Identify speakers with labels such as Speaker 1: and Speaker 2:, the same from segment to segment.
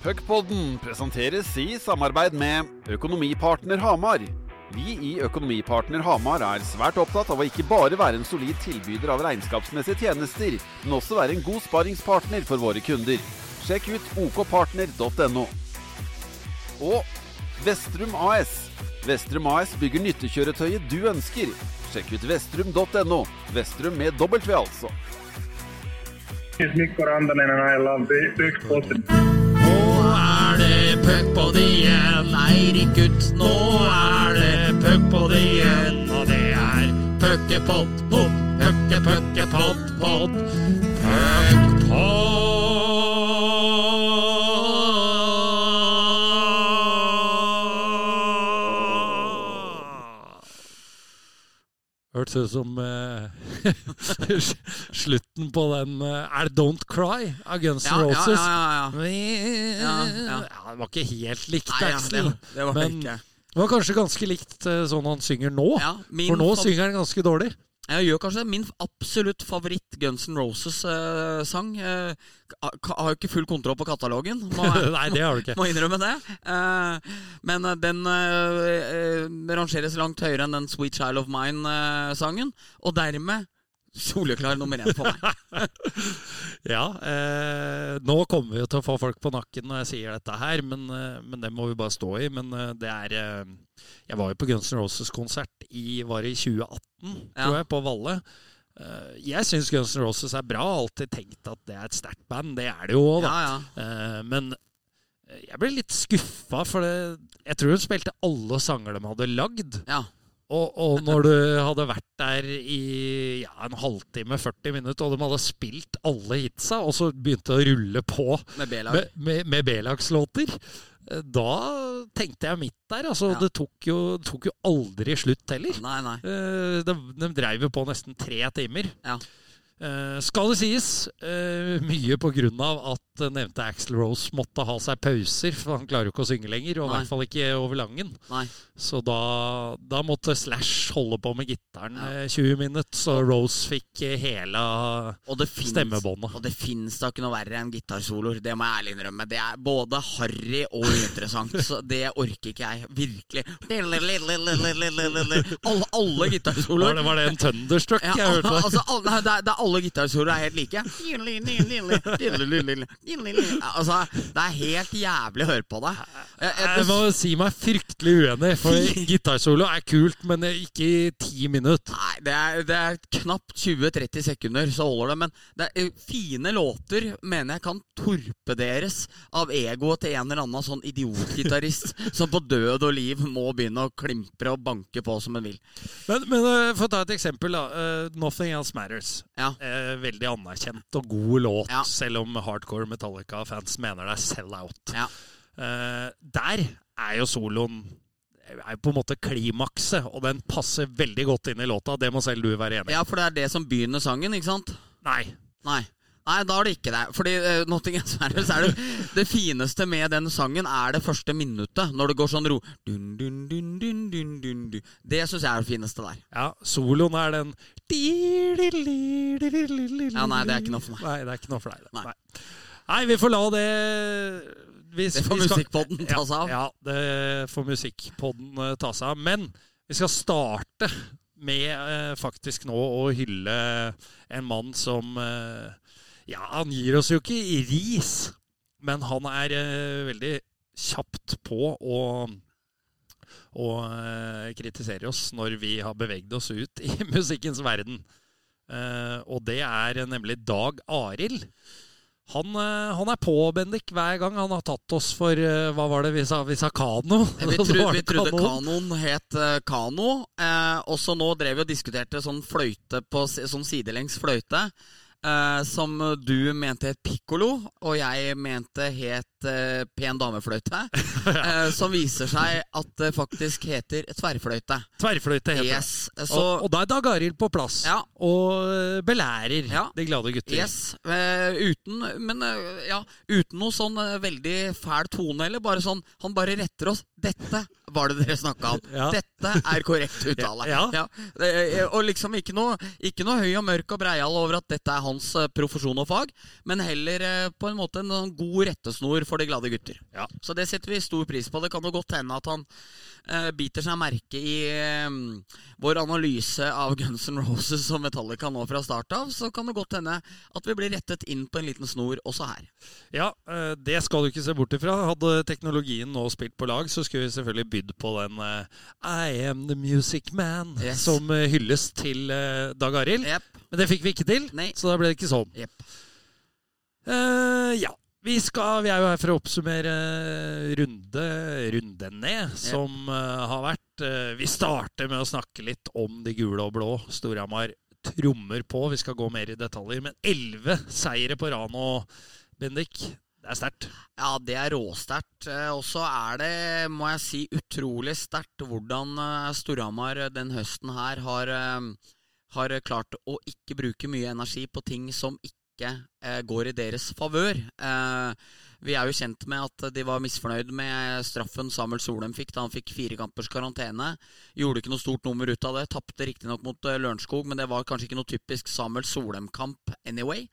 Speaker 1: Puckpodden presenteres i samarbeid med Økonomipartner Hamar. Vi i Økonomipartner Hamar er svært opptatt av å ikke bare være en solid tilbyder av regnskapsmessige tjenester, men også være en god sparingspartner for våre kunder. Sjekk ut okpartner.no. Og Vestrum AS. Vestrum AS bygger nyttekjøretøyet du ønsker. Sjekk ut vestrum.no. Vestrum med W, altså.
Speaker 2: Mikko Rantanen og jeg love Puckpodden.
Speaker 3: Nå på det igjen, Eirik gutt. Nå er det puckpod igjen, og det er puckepott, pott, pucke, pucke, pott, pott.
Speaker 4: Hørtes ut som eh, slutten på den det Don't Cry av Guns N' Roses?
Speaker 3: ja, ja, ja.
Speaker 4: Det var ikke helt likt,
Speaker 3: Nei, det, det var
Speaker 4: Men
Speaker 3: ikke.
Speaker 4: det var kanskje ganske likt eh, sånn han synger nå.
Speaker 3: Ja,
Speaker 4: For nå
Speaker 3: fav-
Speaker 4: synger han ganske dårlig.
Speaker 3: Jeg gjør kanskje min absolutt favoritt Guns N' Roses-sang. Eh, har jo ikke full kontroll på katalogen, må
Speaker 4: Nei, det har du ikke.
Speaker 3: må innrømme det. Uh, men eh, den eh, eh, rangeres langt høyere enn den Sweet Child of Mine-sangen. og dermed soleklar nummer én for meg.
Speaker 4: Ja, eh, nå kommer vi jo til å få folk på nakken når jeg sier dette her, men, eh, men det må vi bare stå i. Men eh, det er eh, Jeg var jo på Guns N' Roses-konsert i Var det i 2018, tror jeg, på Valle. Eh, jeg syns Guns N' Roses er bra. Alltid tenkt at det er et sterkt band. Det er det jo òg, da.
Speaker 3: Ja, ja.
Speaker 4: Men jeg ble litt skuffa, for det, jeg tror hun spilte alle sanger de hadde lagd.
Speaker 3: ja.
Speaker 4: Og, og når du hadde vært der i ja, en halvtime, 40 minutter, og de hadde spilt alle hitsa, og så begynte å rulle på
Speaker 3: Med B-lag.
Speaker 4: med, med, med B-lagslåter, da tenkte jeg mitt der. Altså,
Speaker 3: Ja.
Speaker 4: det, tok jo, tok jo aldri slutt heller.
Speaker 3: Nei, nei.
Speaker 4: Eh, De, de dreiv jo på nesten tre timer.
Speaker 3: Ja.
Speaker 4: Eh, skal det sies, eh, mye av at eh, nevnte Axl Rose måtte ha seg pauser, for han klarer jo ikke å synge lenger, og i hvert fall ikke over Langen.
Speaker 3: nei.
Speaker 4: Så da, da måtte Slash holde på med gitaren
Speaker 3: Ja.
Speaker 4: eh, 20 minutter, så Rose fikk hele
Speaker 3: Og finnes,
Speaker 4: Stemmebåndet.
Speaker 3: Og det fins da ikke noe verre enn gitarsoloer. Det må jeg ærlig innrømme. Det er både harry og uinteressant. Så det orker ikke jeg. Virkelig. Alle, alle
Speaker 4: Var
Speaker 3: gitarsoloer.
Speaker 4: det, var det en Thunderstruck
Speaker 3: Ja,
Speaker 4: jeg hørte?
Speaker 3: altså, alle, det, er, er alle gitarsoloer er helt like. Altså, det er helt jævlig å høre på det. Jeg, jeg,
Speaker 4: Jeg må si meg fryktelig uenig, for gitarsolo er kult, men ikke i ti minutter.
Speaker 3: Nei, det er, det er knapt 20-30 sekunder, så holder det. Men det er, eh, fine låter mener jeg kan torpederes av egoet til en eller annen sånn idiotgitarist som på død og liv må begynne å klimpre og banke på som en vil.
Speaker 4: Men, men eh, for å ta et eksempel, da. Uh, 'Nothing Else Matters'.
Speaker 3: Ja.
Speaker 4: Eh, veldig anerkjent og god låt,
Speaker 3: Ja.
Speaker 4: selv om hardcore Metallica-fans mener det er sell-out.
Speaker 3: Ja.
Speaker 4: Eh, der er jo soloen er på en måte klimakset, og den passer veldig godt inn i låta. Det må selv du være enig i.
Speaker 3: ja, for det er det som begynner sangen, ikke sant?
Speaker 4: Nei.
Speaker 3: Nei. Nei, da er det ikke det. Fordi uh, Notting Else Matters er det, det fineste med den sangen er det første minuttet. Når det går sånn ro dun, dun, dun, dun, dun, dun, dun. Det syns jeg er det fineste der.
Speaker 4: Ja, soloen er den
Speaker 3: Ja, nei, det er ikke noe for meg.
Speaker 4: Nei, det er ikke noe for deg. det.
Speaker 3: Nei.
Speaker 4: Nei, nei vi får la det hvis
Speaker 3: Det får
Speaker 4: skal-
Speaker 3: musikkpodden ta seg av.
Speaker 4: Ja, ja, det får musikkpodden eh, ta seg av. Men vi skal starte med eh, faktisk nå å hylle en mann som eh, Ja, han gir oss jo ikke ris, men han er eh, veldig kjapt på å og eh, kritisere oss når vi har beveget oss ut i musikkens verden. Eh, og det er nemlig Dag Arild. Han, eh, han er på, Bendik, hver gang han har tatt oss for eh, Hva var det vi sa? Vi sa kano?
Speaker 3: Vi,
Speaker 4: Så
Speaker 3: tro, vi trodde kanoen het kano. Og så nå drev vi og diskuterte sånn fløyte på sånn sidelengs fløyte. Eh, som du mente het pikkolo, og jeg mente het uh, pen damefløyte. uh, som viser seg at det faktisk heter tverrfløyte.
Speaker 4: Tverrfløyte heter det.
Speaker 3: Yes. Så
Speaker 4: og, og da er Dag Arild på plass
Speaker 3: Ja.
Speaker 4: og belærer
Speaker 3: Ja.
Speaker 4: de glade gutter.
Speaker 3: Yes, uten Men ja, uten noe sånn veldig fæl tone, eller bare sånn Han bare retter oss. Dette var det dere snakka om.
Speaker 4: Ja.
Speaker 3: Dette er korrekt uttale.
Speaker 4: Ja.
Speaker 3: Ja. og liksom ikke noe, ikke noe høy og mørk og breial over at dette er hans eh, profesjon og fag, men heller eh, på en måte en sånn god rettesnor for de glade gutter.
Speaker 4: Ja.
Speaker 3: Så det setter vi stor pris på. Det kan jo godt hende at han eh, biter seg merke i eh, vår analyse av Guns N' Roses og Metallica nå fra start av. Så kan det godt hende at vi blir rettet inn på en liten snor også her.
Speaker 4: Ja, eh, det skal du ikke se bort ifra. Hadde teknologien nå spilt på lag, så skulle vi selvfølgelig bydd på den eh, I am the music man
Speaker 3: Yes.
Speaker 4: som eh, hylles til eh, Dag Arild.
Speaker 3: Yep.
Speaker 4: Men det fikk vi ikke til,
Speaker 3: Nei.
Speaker 4: så da ble det ikke sånn.
Speaker 3: Yep.
Speaker 4: Uh, ja. Vi, skal, vi er jo her for å oppsummere runde, ned, som eh, har vært. Eh, vi starter med å snakke litt om de gule og blå. Storhamar trommer på. Vi skal gå mer i detaljer. Men elleve seire på Rano, Bendik. Det er sterkt.
Speaker 3: Ja, det er råsterkt. Eh, Og så er det, må jeg si, utrolig sterkt hvordan Storhamar den høsten her har, har klart å ikke bruke mye energi på ting som ikke eh, går i deres favør. Eh, vi er jo kjent med at de var misfornøyd med straffen Samuel Solheim fikk da han fikk fire kampers karantene. Gjorde ikke noe stort nummer ut av det. Tapte riktignok mot eh, Lørenskog, men det var kanskje ikke noe typisk Samuel Solheim-kamp anyway.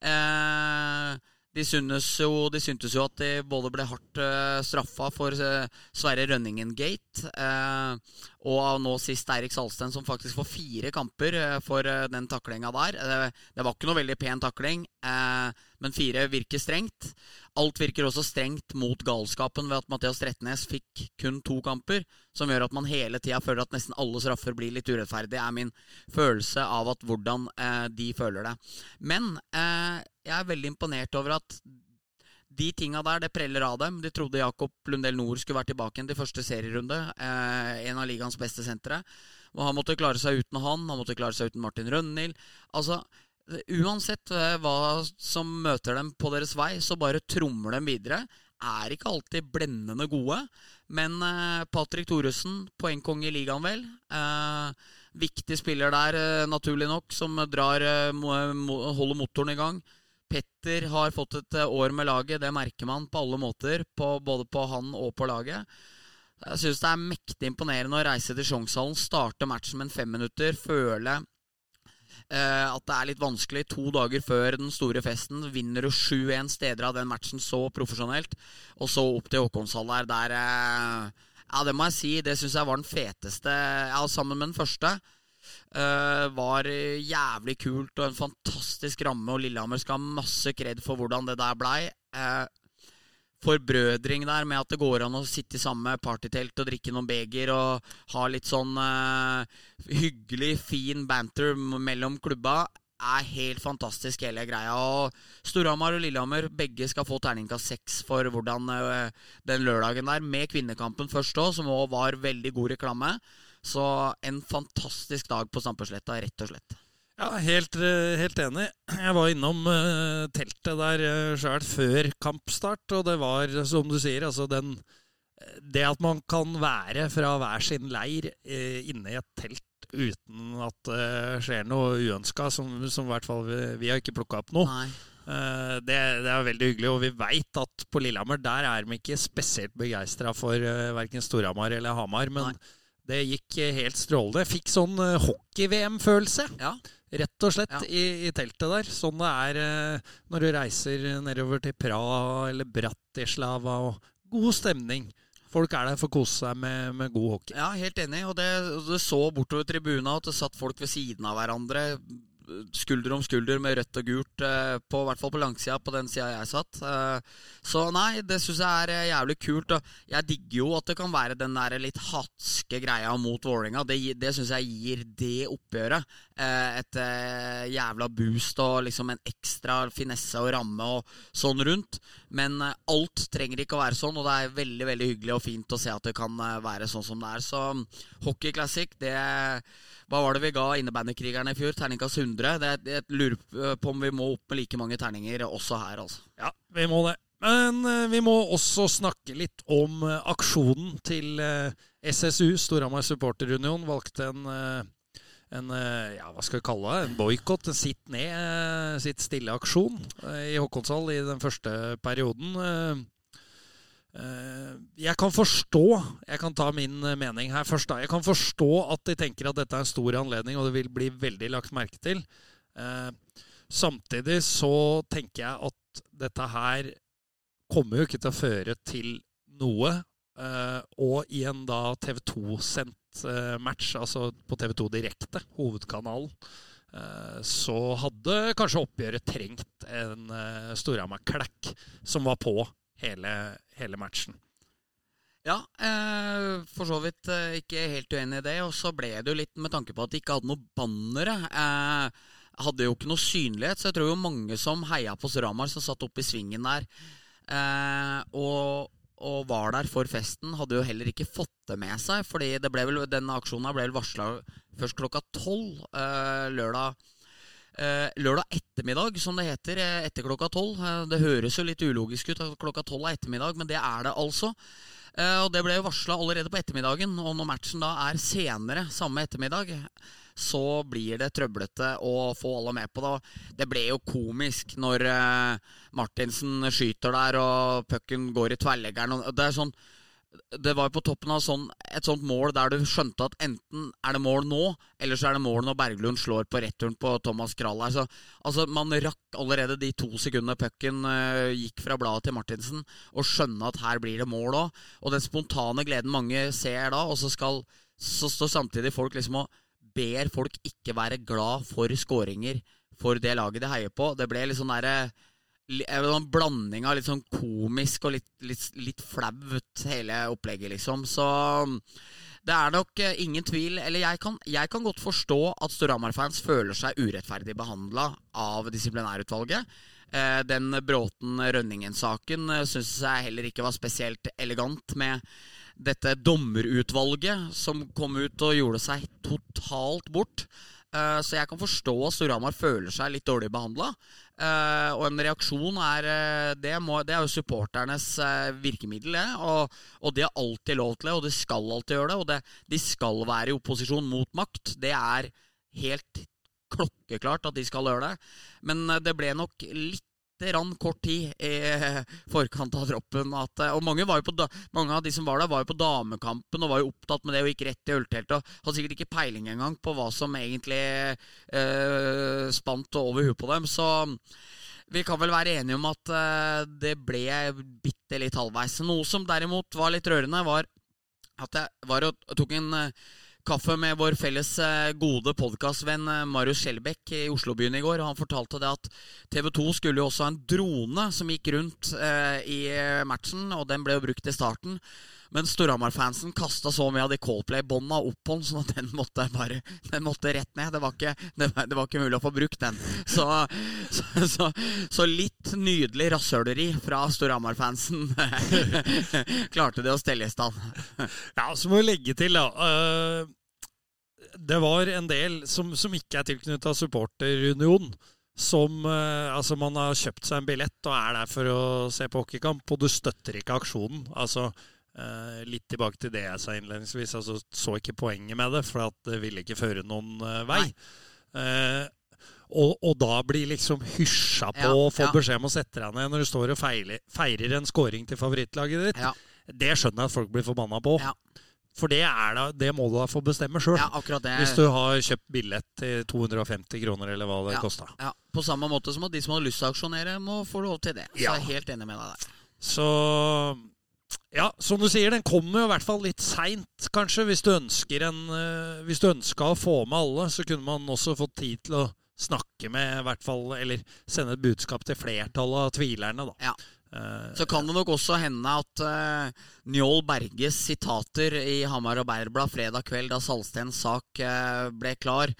Speaker 3: Eh, de, jo, de syntes jo at de både ble hardt uh, straffa for eh, Sverre Rønningen-gate, eh, og nå sist Eirik Salsten, som faktisk får fire kamper eh, for eh, den taklinga der. Eh, det var ikke noe veldig pen takling, eh, men fire virker strengt. Alt virker også strengt mot galskapen ved at Mathias Trettenes fikk kun to kamper, som gjør at man hele tida føler at nesten alle straffer blir litt urettferdige, er min følelse av at hvordan eh, de føler det. Men eh, jeg er veldig imponert over at de tinga der, det preller av dem. De trodde Jakob Lundell Nord skulle være tilbake igjen til første serierunde. Eh, en av ligaens beste sentre. Og han måtte klare seg uten han, han måtte klare seg uten Martin Rønhild. Altså, uansett eh, hva som møter dem på deres vei, så bare trommer dem videre. Er ikke alltid blendende gode, men eh, Patrick Thoresen, poengkonge i ligaen, vel. Eh, viktig spiller der, eh, naturlig nok, som drar, eh, holder motoren i gang. Petter har fått et eh, år med laget, det merker man på alle måter. På, både på han og på laget. Jeg syns det er mektig imponerende å reise til Sjongshallen, starte matchen med en femminutter, føle eh, at det er litt vanskelig to dager før den store festen. Vinner du 7-1 steder av den matchen så profesjonelt, og så opp til Håkonshall der, der eh, Ja, det må jeg si, det syns jeg var den feteste, ja, sammen med den første. Eh, var jævlig kult og en fantastisk ramme, og Lillehammer skal ha masse kred for hvordan det der blei. Uh, forbrødring der med at det går an å sitte i samme partytelt og drikke noen beger og ha litt sånn uh, hyggelig, fin banter mellom klubba, er helt fantastisk, hele greia. Og Storhamar og Lillehammer begge skal få terningkast seks for hvordan den lørdagen der, med kvinnekampen først òg, som òg var veldig god reklame. Så en fantastisk dag på Sampesletta, rett og slett.
Speaker 4: Ja, helt, eh, helt enig. Jeg var innom uh, teltet der uh, sjøl før kampstart, og det var, som du sier, altså den Det at man kan være fra hver sin leir uh, inne i et telt uten at det skjer noe uønska, som, som i hvert fall vi, vi har ikke plukka opp noe. Eh, det, det er veldig hyggelig, og vi veit at på Lillehammer der er de ikke spesielt begeistra for uh, verken Storhamar eller Hamar, men
Speaker 3: Nei.
Speaker 4: Det gikk eh, helt strålende. Fikk sånn eh, hockey-VM-følelse,
Speaker 3: Ja.
Speaker 4: rett og slett,
Speaker 3: Ja.
Speaker 4: i, i teltet der. Sånn det er eh, når du reiser nedover til Praha eller Bratislava, og god stemning. Folk er der for å kose seg med, med god hockey.
Speaker 3: Ja, helt enig. Og det, det så bortover tribuna at det satt folk ved siden av hverandre. Skulder om skulder med rødt og gult, eh, på, i hvert fall på langsida, på den sida jeg satt. Eh, så nei, det syns jeg er eh, jævlig kult. Jeg digger jo at det kan være den der litt hatske greia mot Vålerenga. Det, det syns jeg gir det oppgjøret et jævla boost og liksom en ekstra finesse og ramme og sånn rundt. Men eh, alt trenger ikke å være sånn, og det er veldig veldig hyggelig og fint å se at det kan eh, være sånn som det er. Så hockeyklassikk, Hockey Classic, det Hva var det vi ga innebandykrigerne i fjor? Terningkast 100. Det, jeg lurer eh, på om vi må opp med like mange terninger også her, altså.
Speaker 4: Ja, vi må det. Men vi må også snakke litt om aksjonen til SSU, Storhamar Supporterunion, valgte en, en eh, ja, hva skal vi kalle det, en boikott, en sitt ned, eh, sitt stille-aksjon eh, i Håkonshall i den første perioden. Jeg kan forstå, jeg kan ta min mening her først da, jeg kan forstå at de tenker at dette er en stor anledning, og det vil bli veldig lagt merke til. Samtidig så tenker jeg at dette her kommer jo ikke til å føre til noe. Og i en da TV 2-sendt eh, match, altså på TV 2 direkte, hovedkanalen, eh, så hadde kanskje oppgjøret trengt en uh, Storhamar-klekk som var på hele, hele matchen.
Speaker 3: Ja, eh, for så vidt eh, ikke helt uenig i det. Og så ble det jo litt med tanke på at de ikke hadde noe bannere. Eh, hadde jo ikke noe synlighet, så jeg tror jo mange som heia på Storhamar, som satt oppe i svingen der eh, og, og, var der for festen, hadde jo heller ikke fått det med seg. fordi det ble vel, denne aksjonen ble vel varsla først klokka tolv eh, lørdag. eh, lørdag ettermiddag, som det heter, etter klokka tolv. Uh, det høres jo litt ulogisk ut at klokka tolv er ettermiddag, men det er det altså. Eh, og Det ble jo varsla allerede på ettermiddagen, og når matchen da er senere samme ettermiddag, så blir det trøblete å få alle med på det. Det ble jo komisk når Martinsen skyter der, og pucken går i tverrleggeren. Det er sånn det var på toppen av sånn, et sånt mål der du skjønte at enten er det mål nå, eller så er det mål når Berglund slår på returen på Thomas Krall. Altså, altså, man rakk allerede de to sekundene pucken uh, gikk fra bladet til Martinsen, og skjønne at her blir det mål òg. Og den spontane gleden mange ser da, og så skal så står samtidig folk liksom og ber folk ikke være glad for skåringer for det laget de heier på. Det ble litt sånn derre en blanding av litt sånn komisk og litt, litt, litt flaut, hele opplegget, liksom. Så det er nok eh, ingen tvil Eller jeg kan, jeg kan godt forstå at Storhamar-fans føler seg urettferdig behandla av disiplinærutvalget. Eh, den Bråten-Rønningen-saken eh, syns jeg heller ikke var spesielt elegant med dette dommerutvalget som kom ut og gjorde seg totalt bort. Eh, så jeg kan forstå at Storhamar føler seg litt dårlig behandla. Uh, og en reaksjon er uh, det, må, det, er jo supporternes virkemiddel, det. Og, og, de har alltid lov til det, og de skal alltid gjøre det. Og det, de skal være i opposisjon mot makt. Det er helt klokkeklart at de skal gjøre det. Men det ble nok litt kort tid i forkant av droppen. At, og mange, på, mange, av de som var der, var jo på damekampen og var jo opptatt med det og gikk rett i ølteltet. Og hadde sikkert ikke peiling engang på hva som egentlig eh, spant over huet på dem. Så vi kan vel være enige om at eh, det ble bitte litt halvveis. Noe som derimot var litt rørende, var at jeg var og tok en eh, kaffe med vår felles eh, gode podkastvenn eh, Marius Skjelbæk i Oslobyen i går. Han fortalte det at TV 2 skulle jo også ha en drone som gikk rundt eh, i matchen, og den ble jo brukt i starten. Men Storhamar-fansen kasta så mye av de Coldplay-bånda opp på den, at den måtte bare Den måtte rett ned. Det var ikke, det var, det var ikke mulig å få brukt den. Så, så, så, så litt nydelig rasshøleri fra Storhamar-fansen klarte det å stelle i stand.
Speaker 4: ja, så må vi legge til, da. Uh, det var en del som, som ikke er tilknytta supporterunion som uh, Altså, man har kjøpt seg en billett og er der for å se på hockeykamp, og du støtter ikke aksjonen. Altså, Uh, litt tilbake til det jeg sa innledningsvis. altså Så ikke poenget med det, for at det ville ikke føre noen uh, vei. Uh, og, og, da blir liksom hysja på ja, og få ja. beskjed om å sette deg ned når du står og feiler, feirer en scoring til favorittlaget ditt. Ja. Det skjønner jeg at folk blir forbanna på. For det, da, det, må du da få bestemme sjøl. Hvis du har kjøpt billett til 250 kroner, eller hva det ja, kosta.
Speaker 3: På samme måte som at de som har lyst til å aksjonere, må få lov til det. Så jeg er helt enig med deg der.
Speaker 4: Så ja, som du sier, den kommer jo i hvert fall litt seint, kanskje. Hvis du, ønsker en, uh, hvis du ønska å få med alle, så kunne man også fått tid til å snakke med, i hvert fall, eller sende et budskap til flertallet av tvilerne, da.
Speaker 3: Ja. Uh, så kan det nok også hende at uh, Njål Berges sitater i Hamar og Beierblad fredag kveld da Salstens sak uh, ble klar,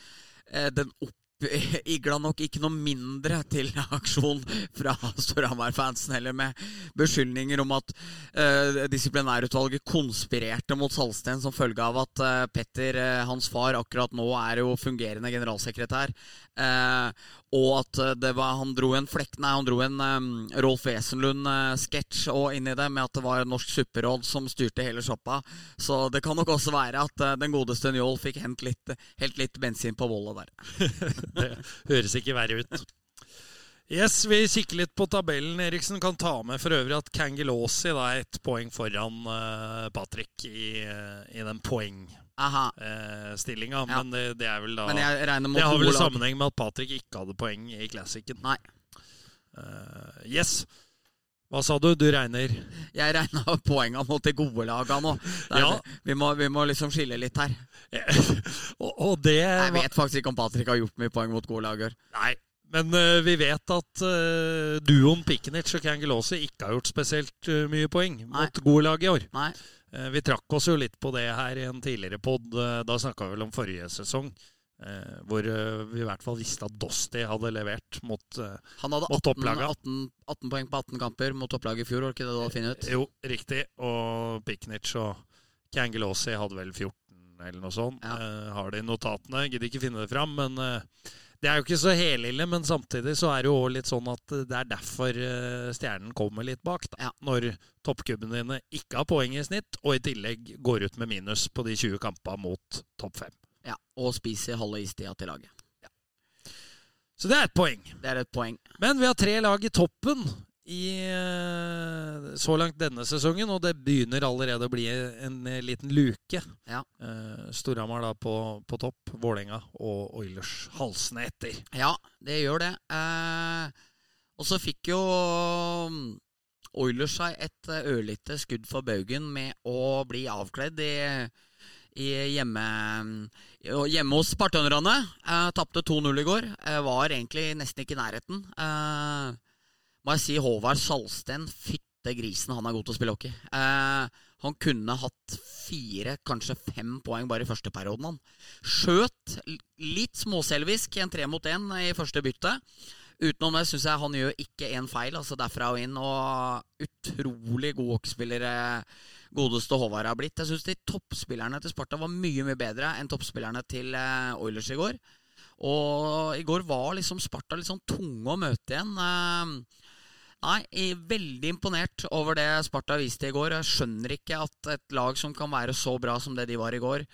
Speaker 3: den opp igla nok ikke noe mindre til aksjon fra Storhamar-fansen heller, med beskyldninger om at uh, disiplinærutvalget konspirerte mot Salsten som følge av at uh, Petter, uh, hans far, akkurat nå er jo fungerende generalsekretær. Og at det var, han dro en flekk Nei, han dro en um, Rolf Wesenlund-sketsj uh, i det, med at det var Norsk Supperåd som styrte hele shoppa. Så det kan nok også være at den godeste Njål fikk hent litt, helt litt bensin på vollet der.
Speaker 4: det høres ikke verre ut. Yes, Vi kikker litt på tabellen. Eriksen kan ta med for øvrig at Kangelåsi er ett poeng foran uh, Patrick i, uh, i, den poengstillinga. Uh, ja. Men det, det, er vel da Det har vel sammenheng med at Patrick ikke hadde poeng i Classicen.
Speaker 3: Nei.
Speaker 4: Uh, yes. Hva sa du? Du regner
Speaker 3: Jeg regna poenga mot de gode laga nå. Det er-
Speaker 4: Ja.
Speaker 3: vi, må, vi må liksom skille litt her.
Speaker 4: og, og det
Speaker 3: Jeg vet faktisk ikke om Patrick har gjort mye poeng mot gode lag.
Speaker 4: Nei, men uh, vi vet at uh, duoen Pikenic og Kangelåse ikke har gjort spesielt uh, mye poeng
Speaker 3: Nei.
Speaker 4: mot gode lag i år.
Speaker 3: Nei.
Speaker 4: Eh, vi trakk oss jo litt på det her i en tidligere pod. da snakka vi vel om forrige sesong. eh, hvor eh, vi i hvert fall visste at Dosti hadde levert mot eh,
Speaker 3: Han hadde 18,
Speaker 4: topplaga.
Speaker 3: 18, 18 poeng på 18 kamper mot topplaget i fjor. Var ikke det du hadde funnet ut?
Speaker 4: Jo, riktig. Og Piknic og Kangelåsi hadde vel 14 eller noe sånt.
Speaker 3: Ja.
Speaker 4: Eh, har det i notatene. Gidder ikke finne det fram, men eh, det er jo ikke så helille. Men samtidig så er det jo litt sånn at det er derfor eh, stjernen kommer litt bak. da.
Speaker 3: Ja.
Speaker 4: Når toppkubbene dine ikke har poeng i snitt, og i tillegg går ut med minus på de 20 kampene mot topp 5.
Speaker 3: Ja, Og spiser halve istida til laget.
Speaker 4: Så det er et poeng.
Speaker 3: Det er et poeng.
Speaker 4: Men vi har tre lag i toppen i, eh, så langt denne sesongen, og det begynner allerede å bli en liten luke.
Speaker 3: Ja.
Speaker 4: Eh, Storhamar da på, på topp, Vålerenga og Oilers halsende etter.
Speaker 3: Ja, det gjør det. Eh, og så fikk jo mm, Oilers seg et eh, ørlite skudd for baugen med å bli avkledd i, i hjemme, hjemme hos spartanerne. Eh, Tapte 2-0 i går. Eh, var egentlig nesten ikke i nærheten. Eh, må jeg si Håvard Salsten, fytte grisen, han er god til å spille hockey. Eh, han kunne hatt fire, kanskje fem poeng bare i første perioden. Han skjøt litt småselvisk en tre mot én i første bytte. Utenom det syns jeg han gjør ikke én feil, altså derfra og inn. Og utrolig god hockeyspiller eh, godeste Håvard har blitt. Jeg syns de toppspillerne til Sparta var mye mye bedre enn toppspillerne til eh, Oilers i går. Og i går var liksom Sparta litt sånn tunge å møte igjen. Nei, jeg er veldig imponert over det Sparta viste i går. Jeg skjønner ikke at et lag som kan være så bra som det de var i går,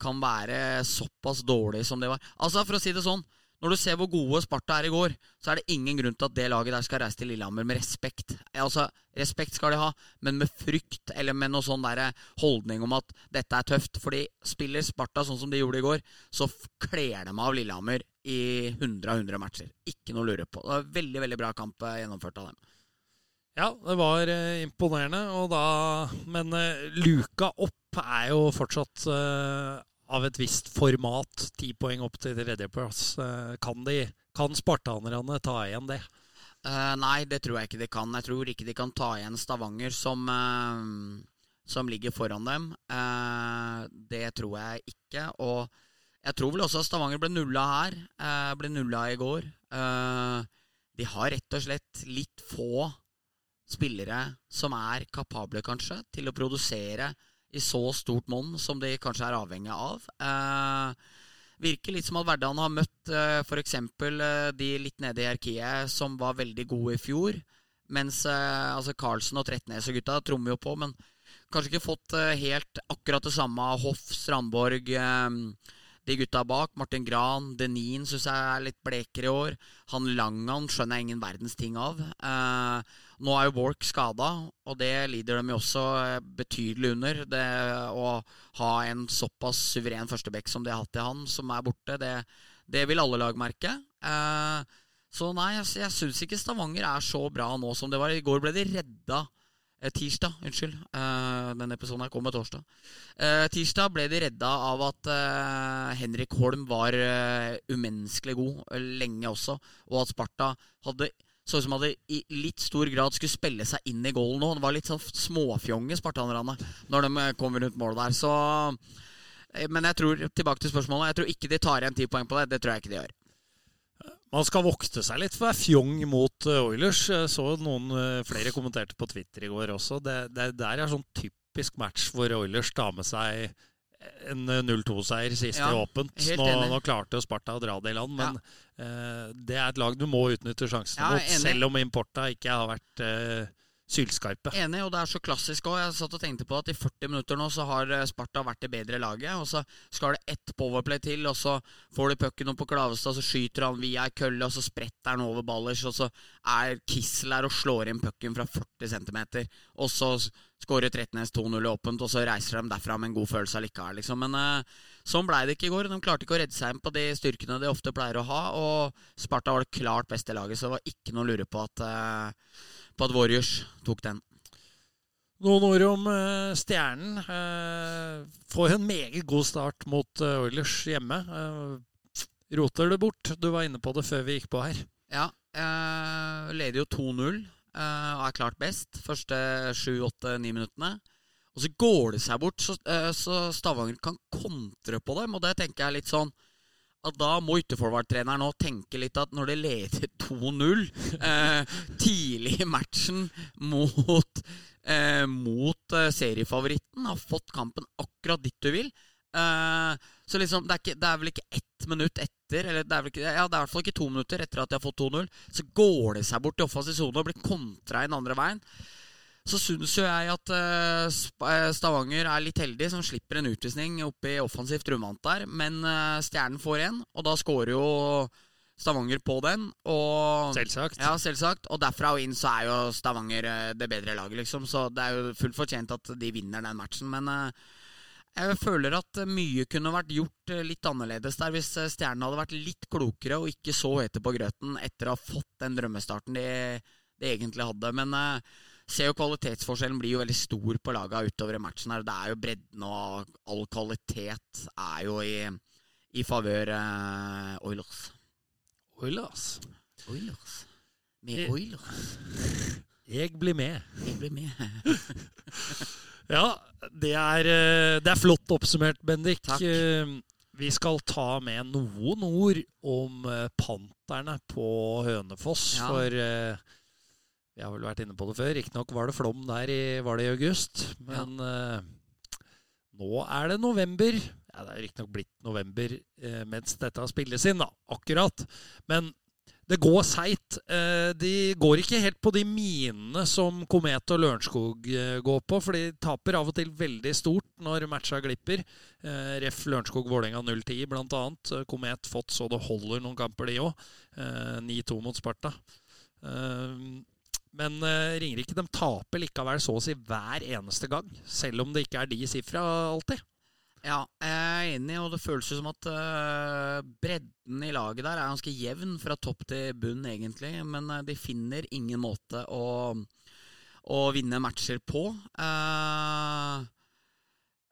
Speaker 3: kan være såpass dårlig som det var. Altså, for å si det sånn, når du ser hvor gode Sparta er i går, så er det ingen grunn til at det laget der skal reise til Lillehammer med respekt. Altså, Respekt skal de ha, men med frykt eller med noe sånn der holdning om at dette er tøft. Fordi spiller Sparta sånn som de gjorde i går, så kler de av Lillehammer i 100 av 100 matcher. Ikke noe å lure på. Det var Veldig veldig bra kamp eh, gjennomført av dem.
Speaker 4: Ja, det var eh, imponerende, da Men eh, luka opp er jo fortsatt eh, av et visst format. Ti poeng opp til tredjeplass. Eh, kan de kan spartanerne ta igjen det?
Speaker 3: Uh, nei, det tror jeg ikke de kan. Jeg tror ikke de kan ta igjen Stavanger, som, uh, som ligger foran dem. Uh, det tror jeg ikke. Og jeg tror vel også at Stavanger ble nulla her. ble nulla i går. De har rett og slett litt få spillere som er kapable, kanskje, til å produsere i så stort monn som de kanskje er avhengig av. Eh, virker litt som at Verdalen har møtt eh, f.eks. Uh, de litt nede i hierarkiet som var veldig gode i fjor. Mens eh, altså Carlsen og Trettenes og gutta trommer jo på, men kanskje ikke fått eh, helt akkurat det samme av Hoff, Strandborg, eh, de gutta bak. Martin Gran, Denin syns jeg er litt blekere i år. Han Langan skjønner jeg ingen verdens ting av. Eh, nå er jo Borch skada, og det lider de jo også eh, betydelig under. Det å ha en såpass suveren førstebekk som de har hatt i han, som er borte, det, det vil alle lag merke. Eh, så nei, jeg, jeg syns ikke Stavanger er så bra nå som det var. I går ble de redda eh, Tirsdag, unnskyld. Denne episoden her kommer torsdag. Tirsdag ble de redda av at Henrik Holm var umenneskelig god lenge også, og at Sparta hadde så ut som hadde i litt stor grad skulle spille seg inn i goalen nå. Det var litt sånn småfjonge, spartanerne, når de kommer rundt målet der. Så eh, Men jeg tror, tilbake til spørsmålet, jeg tror ikke de tar igjen ti poeng på det. Det tror jeg ikke de gjør.
Speaker 4: Man skal vokte seg litt for å være fjong mot eh, Oilers. Så noen eh, flere kommenterte på Twitter i går også. Det, det der er sånn typisk match hvor Oilers tar med seg en eh, 0-2-seier sist
Speaker 3: Ja,
Speaker 4: i åpent. Nå, nå klarte jo Sparta å dra det i land, men eh, det er et lag du må utnytte sjansene
Speaker 3: Ja,
Speaker 4: mot, selv om Importa ikke har vært eh, sylskarpe.
Speaker 3: Enig, og det er så klassisk òg. Jeg satt og tenkte på at i 40 minutter nå så har eh, Sparta vært det bedre laget. Og så skal det ett powerplay til, og så får du pucken opp på Klavestad, så skyter han via ei kølle, og så spretter han over ballers, og så er Kissel her og slår inn pucken fra 40 cm. Og så skårer Trettenes 2-0 i åpent, og så reiser de derfra med en god følelse allikevel, liksom. Men uh, sånn blei det ikke i går. De klarte ikke å redde seg inn på de styrkene de ofte pleier å ha, og Sparta var det klart beste laget, så det var ikke noe å lure på at eh, på at Warriors tok den.
Speaker 4: Noen ord om uh, Stjernen. Uh, får en meget god start mot uh, Oilers hjemme. Roter det bort. Du var inne på det før vi gikk på her.
Speaker 3: Ja, leder jo 2-0 eh, og er klart best første 7-8-9 minuttene. Og så går det seg bort, så, så Stavanger kan kontre på dem. Og det tenker jeg litt sånn at da må ytterforward-treneren nå tenke litt at når det leder 2-0 eh, tidlig i matchen mot, eh, mot eh, seriefavoritten, har fått kampen akkurat dit du vil. Eh, Så liksom, det er, ikke, det er, vel ikke ett minutt etter, eller det er, ikke, ja, det er i hvert fall ikke to minutter etter at de har fått 2-0, så går det seg bort i offensiv sone og blir kontra inn andre veien så syns jo jeg at uh, Stavanger er litt heldig som slipper en utvisning oppe i offensivt rundvant der. Men uh, Stjernen får en, og da skårer jo Stavanger på den. Og,
Speaker 4: selvsagt.
Speaker 3: Ja, selvsagt. Og derfra og inn så er jo Stavanger det bedre laget, liksom. Så det er jo fullt fortjent at de vinner den matchen. Men jeg føler at mye kunne vært gjort litt annerledes der hvis Stjernen hadde vært litt klokere og ikke så hete på grøten etter å ha fått den drømmestarten de, de egentlig hadde. Men ser jo kvalitetsforskjellen blir jo veldig stor på laga utover i matchen. her. Det er jo bredden og all kvalitet er jo i, i favør uh, Oilers.
Speaker 4: Oilers?
Speaker 3: Oilers. Med jeg, Oilers.
Speaker 4: Jeg blir med.
Speaker 3: Jeg blir med.
Speaker 4: ja, det er, eh, det er, flott oppsummert, Bendik.
Speaker 3: Takk.
Speaker 4: Eh, vi skal ta med noen ord om Panterne på Hønefoss. Ja. For jeg har vel vært inne på det før. Riktignok var det flom der i, var det i august. Men ja. uh, nå er det november. Ja, Det er riktignok blitt november uh, mens dette spilles inn, da. Akkurat. Men det går seigt. Uh, de går ikke helt på de minene som Komet og Lørenskog går på, for de taper av og til veldig stort når matcha glipper. Ref. Lørenskog-Vålerenga 0-10 bl.a. Komet fått så det holder noen kamper, de òg. 9-2 mot Sparta. Uh, men uh, Ringerike de taper likevel så å si hver eneste gang. Selv om det ikke er de sifra alltid.
Speaker 3: Ja, jeg er enig, og det føles jo som at uh, bredden i laget der er ganske jevn fra topp til bunn, egentlig. Men uh, de finner ingen måte å, å vinne matcher på.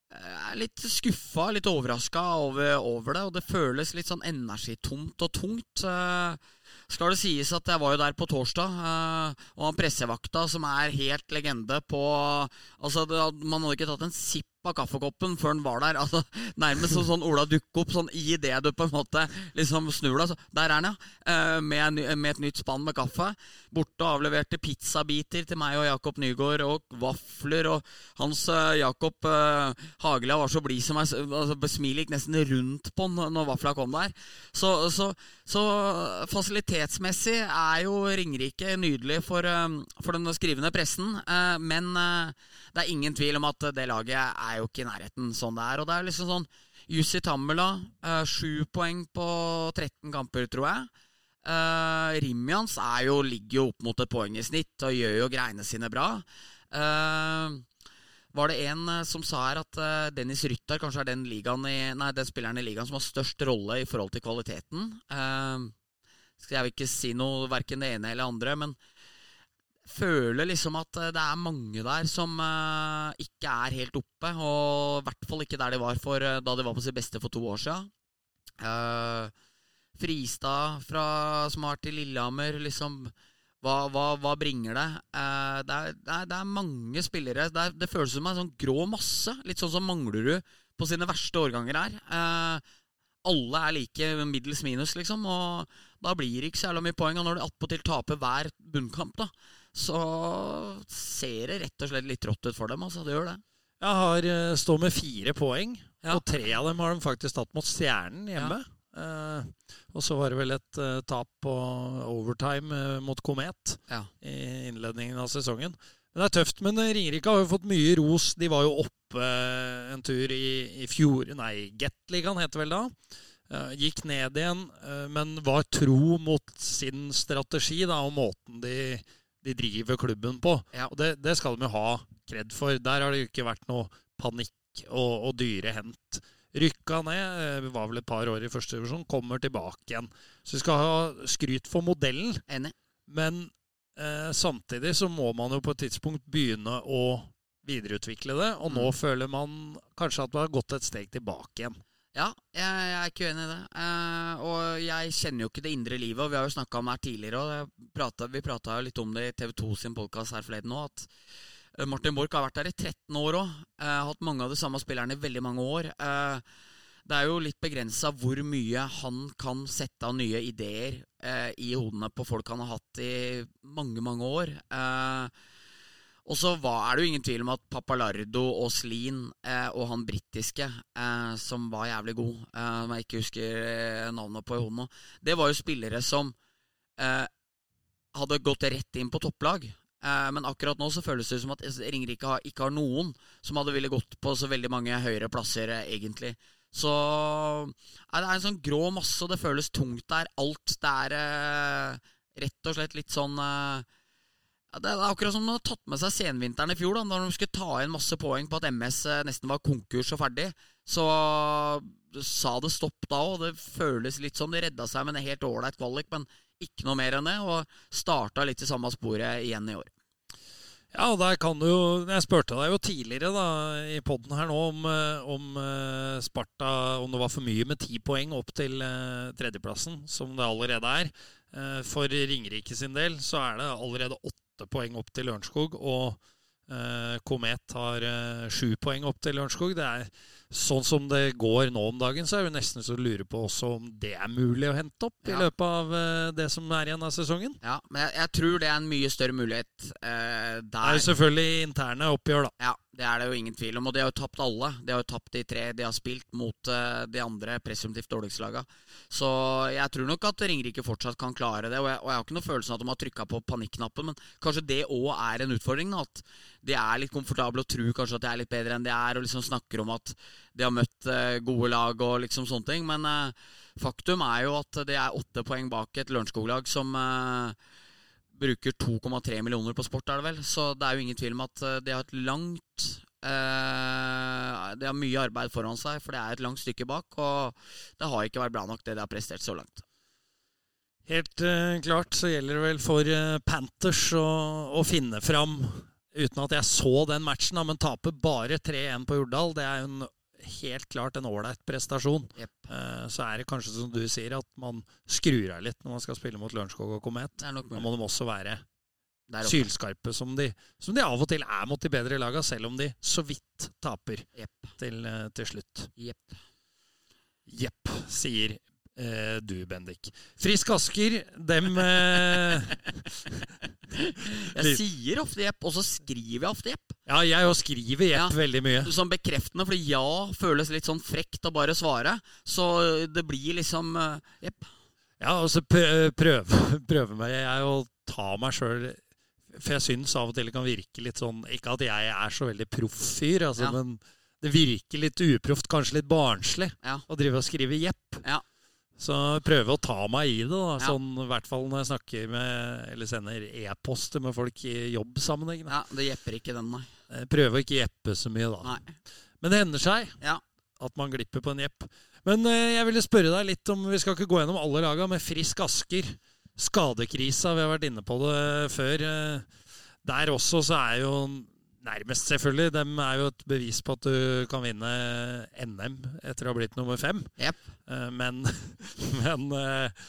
Speaker 3: Jeg er litt skuffa, litt overraska over, over, det, og det føles litt sånn energitomt og tungt. Skal det sies at jeg var jo der på torsdag, uh, og han pressevakta, som er helt legende på Altså, man hadde ikke tatt en sipp av kaffekoppen før han var der. Altså, nærmest som sånn Ola dukker opp sånn i det du på en måte liksom snur deg. Der er han, ja. Uh, med, med, et nytt spann med kaffe. Borte og avleverte pizzabiter til meg og Jakob Nygaard, og vafler. Og hans uh, Jakob Hagelia Hagela var så blid som meg. Altså, Smilet gikk nesten rundt på han når vafla kom der. Så, så, så fasilitetsmessig er jo Ringerike nydelig for, for den skrivende pressen, men det er ingen tvil om at det laget er jo ikke i nærheten sånn det er. Og det er liksom sånn Jussi Tammela, eh, sju poeng på 13 kamper, tror jeg. Uh, Rimjans jo, ligger jo opp mot et poeng i snitt og gjør jo greiene sine bra. Uh, var det en uh, som sa her at uh, Dennis Rytter kanskje er den, i, nei, den, spilleren i ligaen som har størst rolle i forhold til kvaliteten. skal jeg vil ikke si noe verken det ene eller andre, men føler liksom at eh, det er mange der som uh, ikke er helt oppe. Og i hvert fall ikke der de var for, uh, da de var på sitt beste for to år. Uh, Fristad, fra, som har vært i Lillehammer, liksom hva, hva, hva bringer det? Det er, det, er, det, er, mange spillere. Det, er, det føles som en sånn grå masse. Litt sånn som Manglerud på sine verste årganger her. alle er like middels minus, liksom. Og da blir det ikke så jævla mye poeng. Og når de attpåtil taper hver bunnkamp, da, så ser det rett og slett litt rått ut for dem. altså, det gjør det.
Speaker 4: Jeg har uh, står med fire poeng, ja. og tre av dem har de faktisk tatt mot Stjernen hjemme. Ja. Uh, og så var det vel et uh, tap på overtime uh, mot Komet ja. i innledningen av sesongen. Men det er tøft. Men Ringerike har jo fått mye ros. De var jo oppe en tur i, i fjor Nei, Gatligaen heter vel da. gikk ned igjen, men var tro mot sin strategi da, og måten de de driver klubben på. Ja. Og det, det, skal de jo ha kred for. Der har det jo ikke vært noe panikk og, og dyre hent. Rykka ned, eh, var vel et par år i første divisjon, kommer tilbake igjen. Så vi skal ha skryt for modellen.
Speaker 3: Enig.
Speaker 4: Men Eh, samtidig så må man jo på et tidspunkt begynne å videreutvikle det, og nå
Speaker 3: Mm.
Speaker 4: føler man kanskje at man har gått et steg tilbake igjen.
Speaker 3: Ja, jeg, jeg er ikke uenig i det. Eh, og jeg kjenner jo ikke det indre livet, og vi har jo snakka om det her tidligere. Pratet, vi prata jo litt om det i TV 2 sin podkast her forleden òg, at eh, Martin Borch har vært der i 13 år òg. hatt mange av de samme spillerne i veldig mange år. Eh, det er jo litt begrensa hvor mye han kan sette av nye ideer eh, i hodene på folk han har hatt i mange, mange år. Eh, og så var, er det jo ingen tvil om at Papalardo og Slien eh, og han britiske, eh, som var jævlig god, eh, om jeg ikke husker eh, navnet på i nå, det var jo spillere som eh, hadde gått rett inn på topplag. Eh, men akkurat nå så føles det som at Ringerike ikke har noen som hadde ville gått på så veldig mange høyere plasser, eh, egentlig. Så det er en sånn grå masse, og det føles tungt der. Alt det er rett og slett litt sånn eh, Det er akkurat som de har tatt med seg senvinteren i fjor, da når de skulle ta inn masse poeng på at MS eh, nesten var konkurs og ferdig. Så sa det stopp da òg. Det føles litt som de redda seg med en helt ålreit kvalik, men ikke noe mer enn det. Og starta litt i samme sporet igjen i år.
Speaker 4: Ja, der kan du jo Jeg spurte deg jo tidligere da i poden her nå om, eh, om eh, Sparta Om det var for mye med ti poeng opp til eh, tredjeplassen, som det allerede er. Eh, For Ringerike sin del så er det allerede åtte poeng opp til Lørenskog, og eh, Komet har eh, poeng opp til Lørenskog. Det er Sånn som det går nå om dagen, så er vi nesten så lurer på også om det er mulig å hente opp i løpet av eh, det som er igjen av sesongen.
Speaker 3: Ja, Men jeg, jeg tror det er en mye større mulighet eh,
Speaker 4: Det er jo selvfølgelig interne oppgjør, da.
Speaker 3: Ja, det er det jo ingen tvil om. Og de har jo tapt alle. De har jo tapt de tre de har spilt mot eh, de andre presumptivt dårligste laga. Så jeg tror nok at Ringerike fortsatt kan klare det. Og jeg, og jeg har ikke noe følelsen av at de har trykka på panikknappen, men kanskje det òg er en utfordring. At de er litt komfortable og tror kanskje at de er litt bedre enn de er, og liksom snakker om at de har møtt eh, gode lag og liksom sånne ting. Men eh, faktum er jo at det er åtte poeng bak et Lørenskog-lag som bruker 2,3 millioner på sport, er det vel. Så det er jo ingen tvil om at eh, de har et langt eh, De har mye arbeid foran seg, for det er et langt stykke bak. Og det har ikke vært bra nok, det de har prestert så langt.
Speaker 4: Helt eh, klart så gjelder det vel for eh, Panthers å, å finne fram, uten at jeg så den matchen, men taper bare 3-1 på Jordal, det er jo en, helt klart en ålreit prestasjon.
Speaker 3: Yep.
Speaker 4: Eh, så er det kanskje som du sier, at man skrur av litt når man skal spille mot Lørenskog og Komet. Da må de også være sylskarpe, som de, som de av og til er mot de bedre laga, selv om de så vidt taper
Speaker 3: yep.
Speaker 4: til, eh, til slutt.
Speaker 3: Jepp.
Speaker 4: Jepp, sier eh, du, Bendik. Frisk Asker, dem eh,
Speaker 3: Jeg sier ofte jepp, og så skriver jeg ofte jepp.
Speaker 4: Ja, jeg òg skriver jepp
Speaker 3: Ja.
Speaker 4: veldig mye.
Speaker 3: Sånn bekreftende, fordi ja føles litt sånn frekt å bare svare. Så det blir liksom eh, jepp.
Speaker 4: Ja, og så prøve, prøve meg jeg å ta meg sjøl For jeg syns av og til det kan virke litt sånn Ikke at jeg er så veldig proff fyr, altså,
Speaker 3: Ja.
Speaker 4: men det virker litt uproft, kanskje litt barnslig,
Speaker 3: Ja.
Speaker 4: å drive og skrive jepp.
Speaker 3: Ja.
Speaker 4: Så prøve å ta meg i det, da.
Speaker 3: Ja.
Speaker 4: Sånn, I hvert fall når jeg snakker med Eller sender e-poster med folk i jobbsammenheng. da.
Speaker 3: ja, det jepper ikke den, nei.
Speaker 4: Eh, Prøve å ikke jeppe så mye, da.
Speaker 3: nei.
Speaker 4: Men det hender seg
Speaker 3: Ja.
Speaker 4: at man glipper på en jepp. Men eh, jeg ville spørre deg litt om Vi skal ikke gå gjennom alle laga, med Frisk Asker. Skadekrisa, vi har vært inne på det før. eh, Der også så er jo nærmest, selvfølgelig De er jo et bevis på at du kan vinne NM etter å ha blitt nummer fem.
Speaker 3: Jepp.
Speaker 4: Eh, Men, men eh,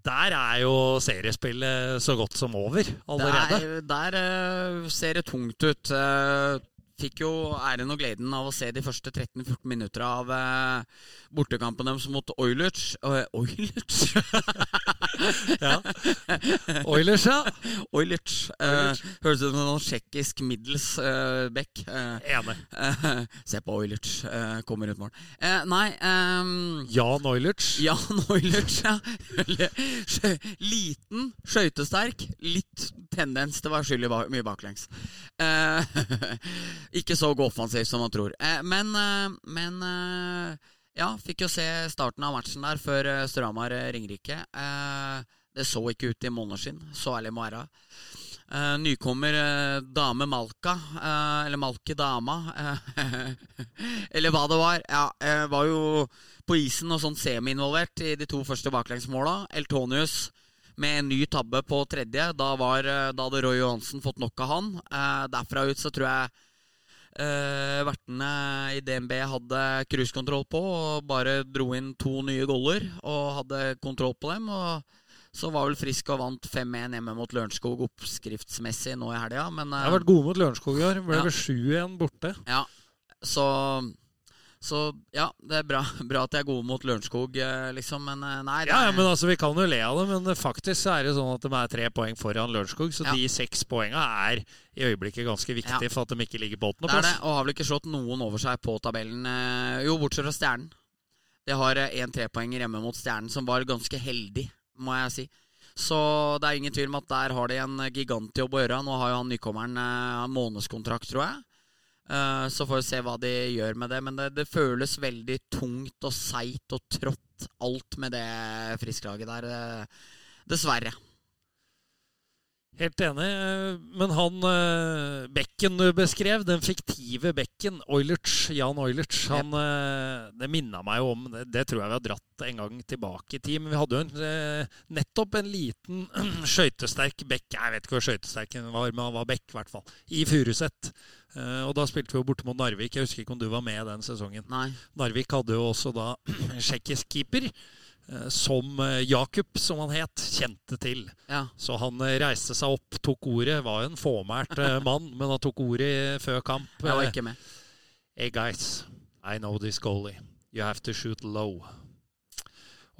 Speaker 4: der er jo seriespillet så godt som over allerede.
Speaker 3: Der, der eh, ser det tungt ut. Eh, fikk jo æren og gleden av å se de første 13-14 minutter av eh, bortekampen deres mot Oilers. Uh, Oilers?
Speaker 4: Ja. Oilers, ja.
Speaker 3: Oilers. Uh, Høres ut som noen tsjekkisk middels uh, back. Eh,
Speaker 4: Enig.
Speaker 3: eh, se på Oilers. eh, kommer ut mål. Eh, nei ehm,
Speaker 4: Jan Oilers.
Speaker 3: Jan Oilers, ja. Liten, skøytesterk, litt tendens til å være skyldig mye baklengs. Ikke så offensiv som man tror. Eh, men eh, men eh, ja, fikk jo se starten av matchen der før Storhamar-Ringerike. Eh, det så ikke ut i måneskinn, så ærlig må være. Nykommer dame Malka, eller Malki dama, eller hva det var. Ja, var jo på isen og sånn semi-involvert i de to første baklengsmåla. Eltonius med en ny tabbe på tredje. Da, var, da hadde Roy Johansen fått nok av han. Derfra ut så tror jeg eh, vertene i DNB hadde cruisekontroll på og bare dro inn to nye goller og hadde kontroll på dem. og så var vel Frisk og vant 5-1 hjemme mot Lørenskog oppskriftsmessig nå i helga. Men
Speaker 4: Jeg har vært gode mot Lørenskog i år. Ble
Speaker 3: Ja.
Speaker 4: vel sju igjen borte.
Speaker 3: ja, så, så ja, det er bra, bra at jeg er gode mot Lørenskog, eh, liksom. Men eh, nei det
Speaker 4: Ja,
Speaker 3: er-
Speaker 4: men altså, Vi kan jo le av det, men faktisk er det sånn at de er tre poeng foran Lørenskog. Så
Speaker 3: Ja.
Speaker 4: de seks poengene er i øyeblikket ganske viktige
Speaker 3: Ja.
Speaker 4: for at de ikke ligger på
Speaker 3: Det er det, og har vel ikke slått noen over seg på tabellen. eh, Jo, bortsett fra Stjernen. De har én trepoenger hjemme mot Stjernen, som var ganske heldig, må jeg si. Så det er ingen tvil om at der har de en gigantjobb å gjøre. Nå har jo han nykommeren eh, månedskontrakt, tror jeg. Eh, Så får vi se hva de gjør med det. Men det, det føles veldig tungt og seigt og trått, alt med det frisklaget der. eh, Dessverre.
Speaker 4: Helt enig. eh, Men han eh, bekken du beskrev, den fiktive bekken, Oilerts, Jan Oilerts, han, eh, det minna meg jo om det, tror jeg vi har dratt en gang tilbake i tid. Men vi hadde jo en, nettopp en liten skøytesterk bekk Jeg vet ikke hvor skøytesterk han var, men han var bekk, i hvert fall. I Furuset. Og da spilte vi jo borte mot Narvik. Jeg husker ikke om du var med den sesongen.
Speaker 3: Nei.
Speaker 4: Narvik hadde jo også da tsjekkisk keeper. Eh, Som Jakob, som han het, kjente til.
Speaker 3: Ja.
Speaker 4: Så han eh, reiste seg opp, tok ordet. Var jo en fåmælt eh, mann, men han tok ordet før kamp.
Speaker 3: Jeg var
Speaker 4: Eh,
Speaker 3: ikke med.
Speaker 4: Hey guys, I know this goalie. You have to shoot low.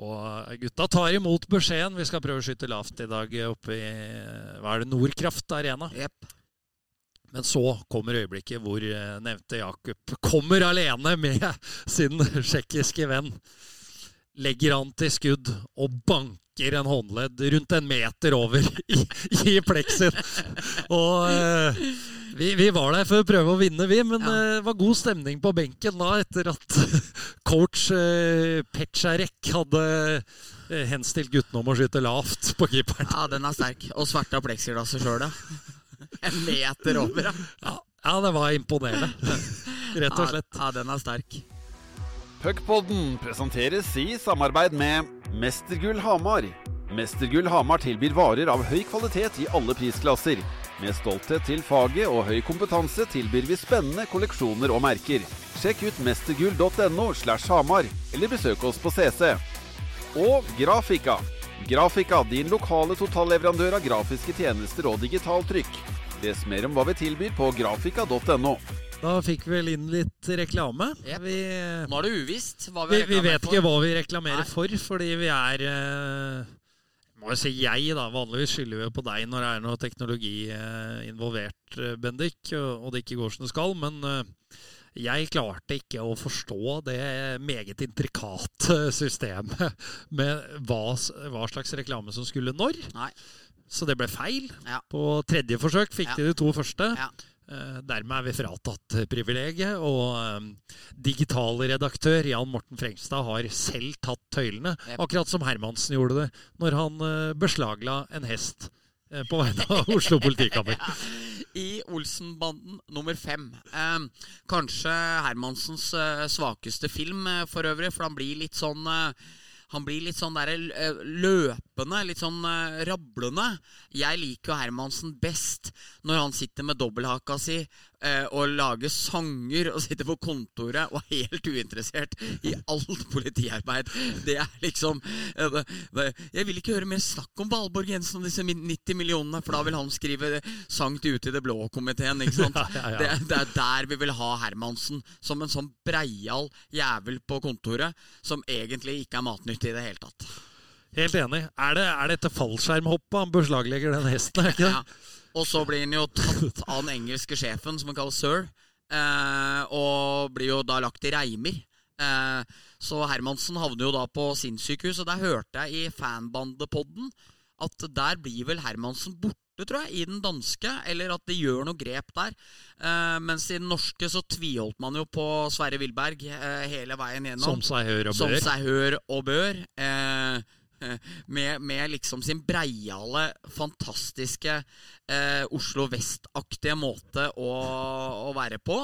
Speaker 4: Og eh, gutta tar imot beskjeden. Vi skal prøve å skyte lavt i dag eh, oppe i eh, hva er det, Nordkraft Arena.
Speaker 3: Yep.
Speaker 4: Men så kommer øyeblikket hvor eh, nevnte Jakob kommer alene med sin tsjekkiske venn. Legger han til skudd og banker en håndledd rundt en meter over i, i pleksen. Og eh, vi, vi var der for å prøve å vinne, vi, men
Speaker 3: Ja.
Speaker 4: eh, det var god stemning på benken da etter at coach uh, Petsjarek hadde eh, henstilt guttene om å skyte lavt på keeperen.
Speaker 3: Ja, den er sterk. Og sverta pleksiglasset sjøl, ja. En meter over, ja.
Speaker 4: Ja, ja det var imponerende. Rett og slett.
Speaker 3: Ja, den er sterk.
Speaker 1: Puckpodden presenteres i samarbeid med Mestergull Hamar. Mestergull Hamar tilbyr varer av høy kvalitet i alle prisklasser. Med stolthet til faget og høy kompetanse tilbyr vi spennende kolleksjoner og merker. Sjekk ut mestergull.no slash Hamar, eller besøk oss på CC. Og Grafika. Grafika, din lokale totalleverandør av grafiske tjenester og digitalt trykk. Les mer om hva vi tilbyr på grafika.no.
Speaker 4: Da fikk vi vel inn litt reklame.
Speaker 3: Yep.
Speaker 4: Vi,
Speaker 3: Nå er det uvisst hva
Speaker 4: vi,
Speaker 3: vi
Speaker 4: vi vet
Speaker 3: for.
Speaker 4: ikke hva vi reklamerer
Speaker 3: Nei.
Speaker 4: for, fordi vi er eh, Må jo si jeg, da. Vanligvis skylder vi jo på deg når det er noe teknologi eh, involvert, eh, Bendik, og, og det ikke går som det skal. Men jeg klarte ikke å forstå det meget intrikate systemet med hva, hva slags reklame som skulle når.
Speaker 3: Nei.
Speaker 4: Så det ble feil.
Speaker 3: Ja.
Speaker 4: På tredje forsøk fikk
Speaker 3: Ja.
Speaker 4: de de to første.
Speaker 3: Ja.
Speaker 4: Eh, Dermed er vi fratatt eh, privilegiet, og digital redaktør Jan Morten Frengstad har selv tatt tøylene, akkurat som Hermansen gjorde det når han eh, beslagla en hest eh, på vegne av Oslo politikammer.
Speaker 3: I Olsenbanden nummer fem. Eh, kanskje Hermansens eh, svakeste film eh, for øvrig, for han blir litt sånn eh, han blir litt sånn der, eh, løpende, litt sånn eh, rablende. Jeg liker jo Hermansen best når han sitter med dobbelthaka si eh, og lager sanger og sitter på kontoret og er helt uinteressert i alt politiarbeid. Det er liksom eh, det, det, Jeg vil ikke høre mer snakk om Valborg Jensen og disse 90 millionene, for da vil han skrive sang til Ut i det blå-komiteen. ikke sant?
Speaker 4: Ja, ja, ja.
Speaker 3: Det, det er der vi vil ha Hermansen, som en sånn breial jævel på kontoret, som egentlig ikke er matnyttig i det hele tatt.
Speaker 4: Helt enig. Er det, er det etter fallskjermhoppet han beslaglegger den hesten? er ikke det?
Speaker 3: Ja. Og så blir han jo tatt av den engelske sjefen, som han kaller sir, eh, og blir jo da lagt i reimer. Eh, så Hermansen havner jo da på sinnssykehus, og der hørte jeg i fanbandepodden at der blir vel Hermansen borte, tror jeg, i den danske, eller at de gjør noe grep der. Eh, mens i den norske så tviholdt man jo på Sverre Wilberg eh, hele veien gjennom.
Speaker 4: Som seg hør og bør.
Speaker 3: Som seg hør og bør. Eh, med, med liksom sin breiale, fantastiske eh, Oslo Vest-aktige måte å, å være på.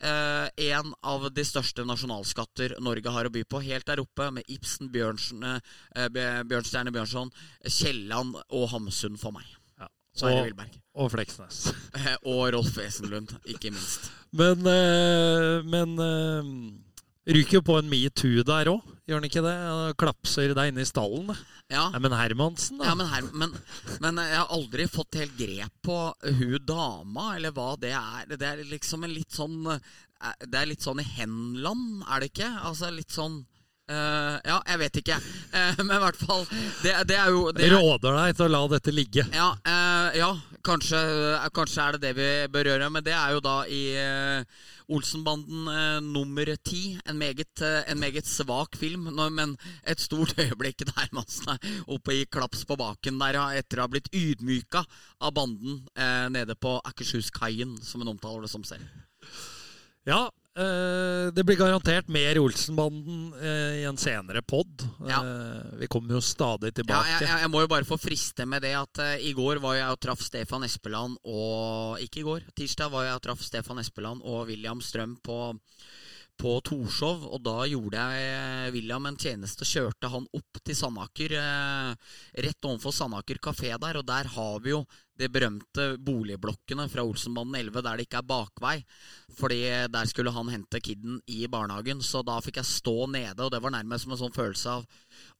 Speaker 3: Eh, en av de største nasjonalskatter Norge har å by på. Helt der oppe med Ibsen, Bjørnsen, eh, Bjørnstjerne Bjørnson, Kielland og Hamsun for meg.
Speaker 4: Ja. Og, og Fleksnes.
Speaker 3: Eh, Og Rolf Wesenlund, ikke minst.
Speaker 4: Men, eh, men eh, ryker jo på en metoo der òg, gjør han ikke det? Klapser deg inne i stallen.
Speaker 3: Ja,
Speaker 4: Nei, men Hermansen, da?
Speaker 3: ja men, her, men, men jeg har aldri fått helt grep på hun dama, eller hva det er. Det er liksom en litt sånn eh, Det er litt sånn i henland, er det ikke? Altså litt sånn eh, Ja, jeg vet ikke. Uh, men i hvert fall Det, det er jo det er,
Speaker 4: Råder deg til å la dette ligge.
Speaker 3: Ja, uh, ja kanskje, kanskje er det det vi bør gjøre. Men det er jo da i Olsenbanden nummer ti. En, en meget svak film, nå, men et stort øyeblikk der man er oppe i klaps på baken der, etter å ha blitt ydmyka av banden nede på Akershus-kaien, som hun omtaler det som selv.
Speaker 4: Ja, det blir garantert mer Olsenbanden eh, i en senere pod.
Speaker 3: Ja.
Speaker 4: Eh, vi kommer jo stadig
Speaker 3: Ja,
Speaker 4: tilbake.
Speaker 3: jeg, jeg, jeg må jo bare få friste med det at eh, i går var jeg og traff Stefan Espeland og Ikke i går, tirsdag var jeg og traff Stefan Espeland og William Strøm på, på Torshov. Og da gjorde jeg eh, William en tjeneste kjørte han opp til Sandaker. Eh, rett overfor Sandaker kafé der, og der har vi jo de berømte boligblokkene fra Olsenbanen 11 der det ikke er bakvei. Fordi der skulle han hente kiden i barnehagen, så da fikk jeg stå nede, og det var nærmest som en sånn følelse av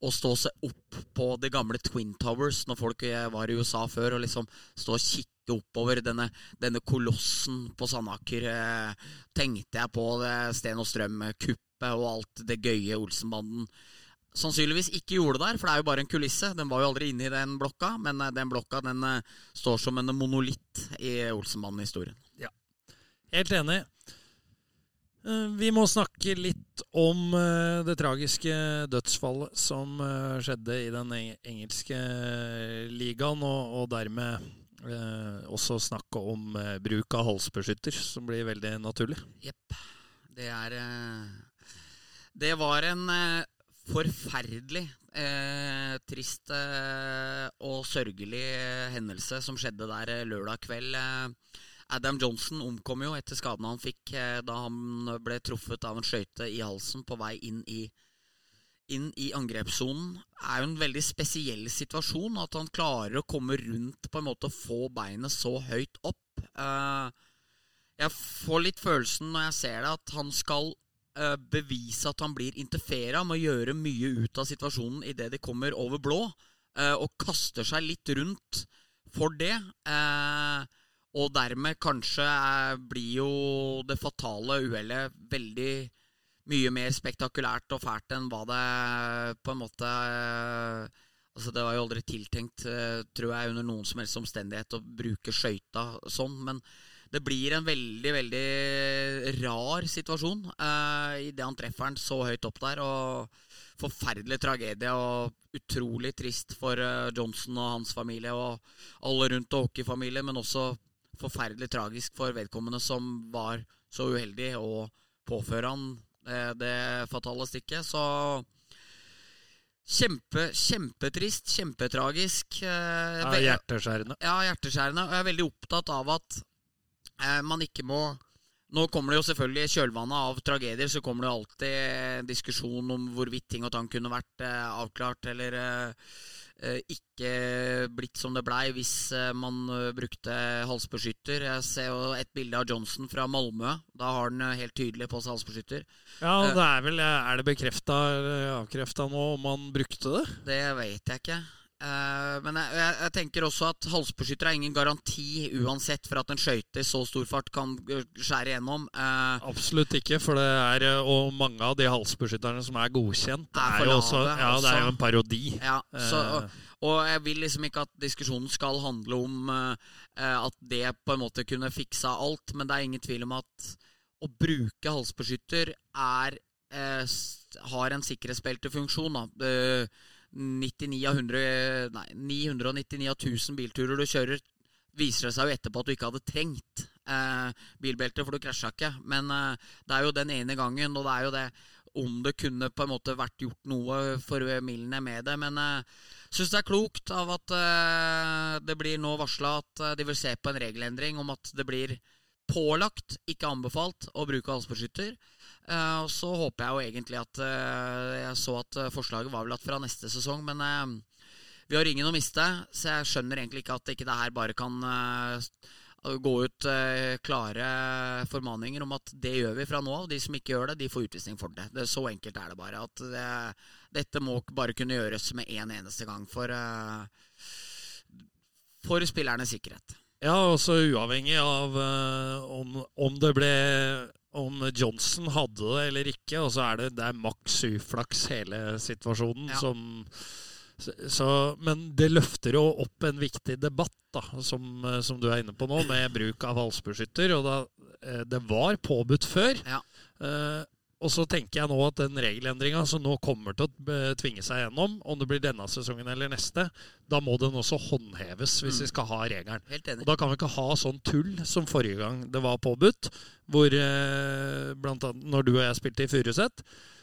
Speaker 3: å stå og se opp på de gamle Twin Towers når folk eh, var i USA før, og liksom stå og kikke oppover denne, denne kolossen på Sandaker. Eh, tenkte jeg på det Sten og Strøm-kuppet og alt det gøye Olsenbanden sannsynligvis ikke gjorde der, for det er jo bare en kulisse. Den var jo aldri inne i den blokka, men eh, den blokka den eh, står som en monolitt i Olsenbanden-historien.
Speaker 4: Helt enig. Eh, Vi må snakke litt om eh, det tragiske dødsfallet som eh, skjedde i den engelske ligaen, og, dermed også snakke om bruk av halsbeskytter, som blir veldig naturlig.
Speaker 3: Jepp. Det er Det var en forferdelig eh, trist og sørgelig hendelse som skjedde der lørdag kveld. Adam Johnson omkom jo etter skadene han fikk eh, da han ble truffet av en skøyte i halsen på vei inn i inn i angrepssonen er jo en veldig spesiell situasjon. At han klarer å komme rundt på en måte og få beinet så høyt opp. Eh, jeg får litt følelsen når jeg ser det, at han skal eh, bevise at han blir interfera med å gjøre mye ut av situasjonen idet de kommer over blå, og kaster seg litt rundt for det. Eh, og dermed kanskje eh, blir jo det fatale uhellet veldig mye mer spektakulært og fælt enn hva det på en måte eh, Altså Det var jo aldri tiltenkt, eh, tror jeg, under noen som helst omstendighet å bruke skøyta sånn. Men det blir en veldig, veldig rar situasjon uh, idet han treffer den så høyt opp der. Og forferdelig tragedie og utrolig trist for eh, Johnson og hans familie og alle rundt og hockeyfamilien, men også forferdelig tragisk for vedkommende som var så uheldig å påføre han eh, det fatale stikket. Så kjempe, kjempetrist, kjempetragisk. eh,
Speaker 4: Ja, hjerteskjærende.
Speaker 3: ja, hjerteskjærende. Og jeg er veldig opptatt av at eh, man ikke må Nå kommer det jo selvfølgelig i kjølvannet av tragedier så kommer det jo alltid en diskusjon om hvorvidt ting og tang kunne vært eh, avklart eller eh, ikke blitt som det blei hvis eh, man eh, brukte halsbeskytter. Jeg ser jo et bilde av Johnson fra Malmö. Da har han eh, helt tydelig på seg halsbeskytter.
Speaker 4: Ja,
Speaker 3: Eh.
Speaker 4: det er vel Er det bekrefta eller avkrefta nå om han brukte det?
Speaker 3: Det vet jeg ikke. Eh, men jeg, jeg, jeg tenker også at halsbeskytter er ingen garanti uansett for at en skøyte i så stor fart kan eh, skjære igjennom. Uh,
Speaker 4: Absolutt ikke, for det er eh, Og mange av de halsbeskytterne som er godkjent,
Speaker 3: Er
Speaker 4: er jo også Ja, det er jo en parodi.
Speaker 3: ja, så,
Speaker 4: Eh.
Speaker 3: og, og jeg vil liksom ikke at diskusjonen skal handle om eh, eh, at det på en måte kunne fiksa alt, men det er ingen tvil om at å bruke halsbeskytter er eh, har en sikkerhetsbeltefunksjon. Da. Eh, 99 av 100 Nei, 999 av 1000 bilturer du kjører, viser det seg jo etterpå at du ikke hadde trengt eh, bilbelte, for du krasja ikke. Men eh, det er jo den ene gangen, og det er jo det om det kunne på en måte vært gjort noe for Milne med det. Men jeg syns det er klokt av at eh, det blir nå varsla at eh, de vil se på en regelendring om at det blir pålagt, ikke anbefalt, å bruke halsbeskytter. Eh, og så håper jeg jo egentlig at eh, Jeg så at eh, forslaget var vel at fra neste sesong, men vi har ingen å miste, så jeg skjønner egentlig ikke at ikke det her bare kan gå ut klare formaninger om at det gjør vi fra nå av. De som ikke gjør det, de får utvisning for det. det så enkelt er det bare. At det, dette må bare kunne gjøres med én en eneste gang for, for spillernes sikkerhet.
Speaker 4: Ja, også uavhengig av om, om det ble om Johnson hadde det eller ikke, og så er det, det er maks uflaks hele situasjonen
Speaker 3: Ja.
Speaker 4: som så, Men det løfter jo opp en viktig debatt, da, som, eh, som du er inne på nå, med bruk av halsbeskytter. Og da, eh, det var påbudt før.
Speaker 3: Ja.
Speaker 4: Og så tenker jeg nå at den regelendringa som nå kommer til å tvinge seg gjennom, om det blir denne sesongen eller neste, da må den også håndheves hvis
Speaker 3: Mm.
Speaker 4: vi skal ha regelen.
Speaker 3: Helt
Speaker 4: Og da kan vi ikke ha sånn tull som forrige gang det var påbudt. Hvor eh, blant annet når du og jeg spilte i Furuset,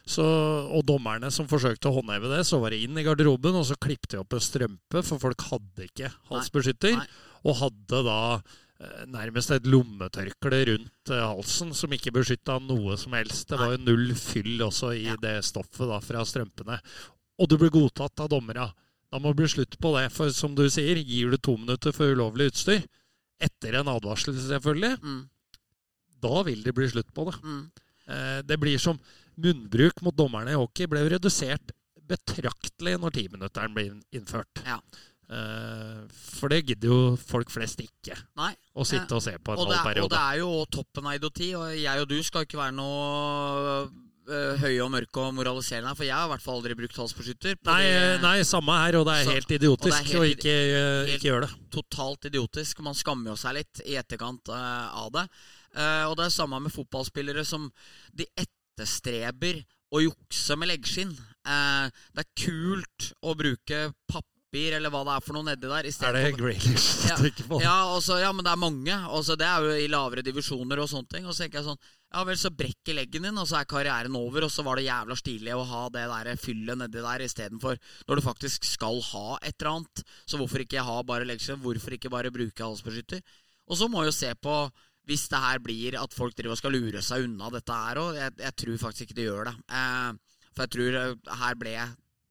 Speaker 4: så, og dommerne som forsøkte å håndheve det, så var det inn i garderoben, og så klippte de opp en strømpe, for folk hadde ikke halsbeskytter.
Speaker 3: Nei.
Speaker 4: Og hadde da nærmest et lommetørkle rundt eh, halsen som ikke beskytta noe som helst. Det var jo null fyll også i det stoffet da fra strømpene. Og du ble godtatt av dommera. Da må det bli slutt på det. For som du sier, gir du to minutter for ulovlig utstyr, etter en advarsel selvfølgelig,
Speaker 3: Mm,
Speaker 4: da vil det bli slutt på det.
Speaker 3: mm.
Speaker 4: Eh, Det blir som munnbruk mot dommerne i hockey ble redusert betraktelig når timinutteren ble inn- innført.
Speaker 3: Ja.
Speaker 4: Eh, For det gidder jo folk flest ikke
Speaker 3: Nei.
Speaker 4: å sitte og se på en
Speaker 3: Og
Speaker 4: halv
Speaker 3: er, og det er jo toppen av idioti, og jeg og du skal ikke være noe øh, høye og mørke og moraliserende her, for jeg har i hvert fall aldri brukt halsbeskytter.
Speaker 4: Nei, eh, nei, samme her, og det er
Speaker 3: Så-
Speaker 4: helt idiotisk å ikke, eh, ikke gjøre det.
Speaker 3: totalt idiotisk. Man skammer jo seg litt i etterkant uh, av det. Uh, og det er samme med fotballspillere som de etterstreber å jukse med leggskinn. Uh, det er kult å bruke papir eller hva det er for noe nedi der.
Speaker 4: Er det Graylish du
Speaker 3: Ja,
Speaker 4: tenker på?
Speaker 3: Ja, også, ja, men det er mange. Også, det er jo i lavere divisjoner og sånne ting. Og så tenker jeg sånn Ja vel, så brekker leggen din, og så er karrieren over, og så var det jævla stilig å ha det der fyllet nedi der istedenfor når du faktisk skal ha et eller annet. Så hvorfor ikke ha bare leggskjerm? Hvorfor ikke bare bruke halsbeskytter? Og så må jeg jo se på hvis det her blir at folk driver og skal lure seg unna dette her òg. Jeg, jeg tror faktisk ikke det gjør det. Eh, for jeg tror eh, her ble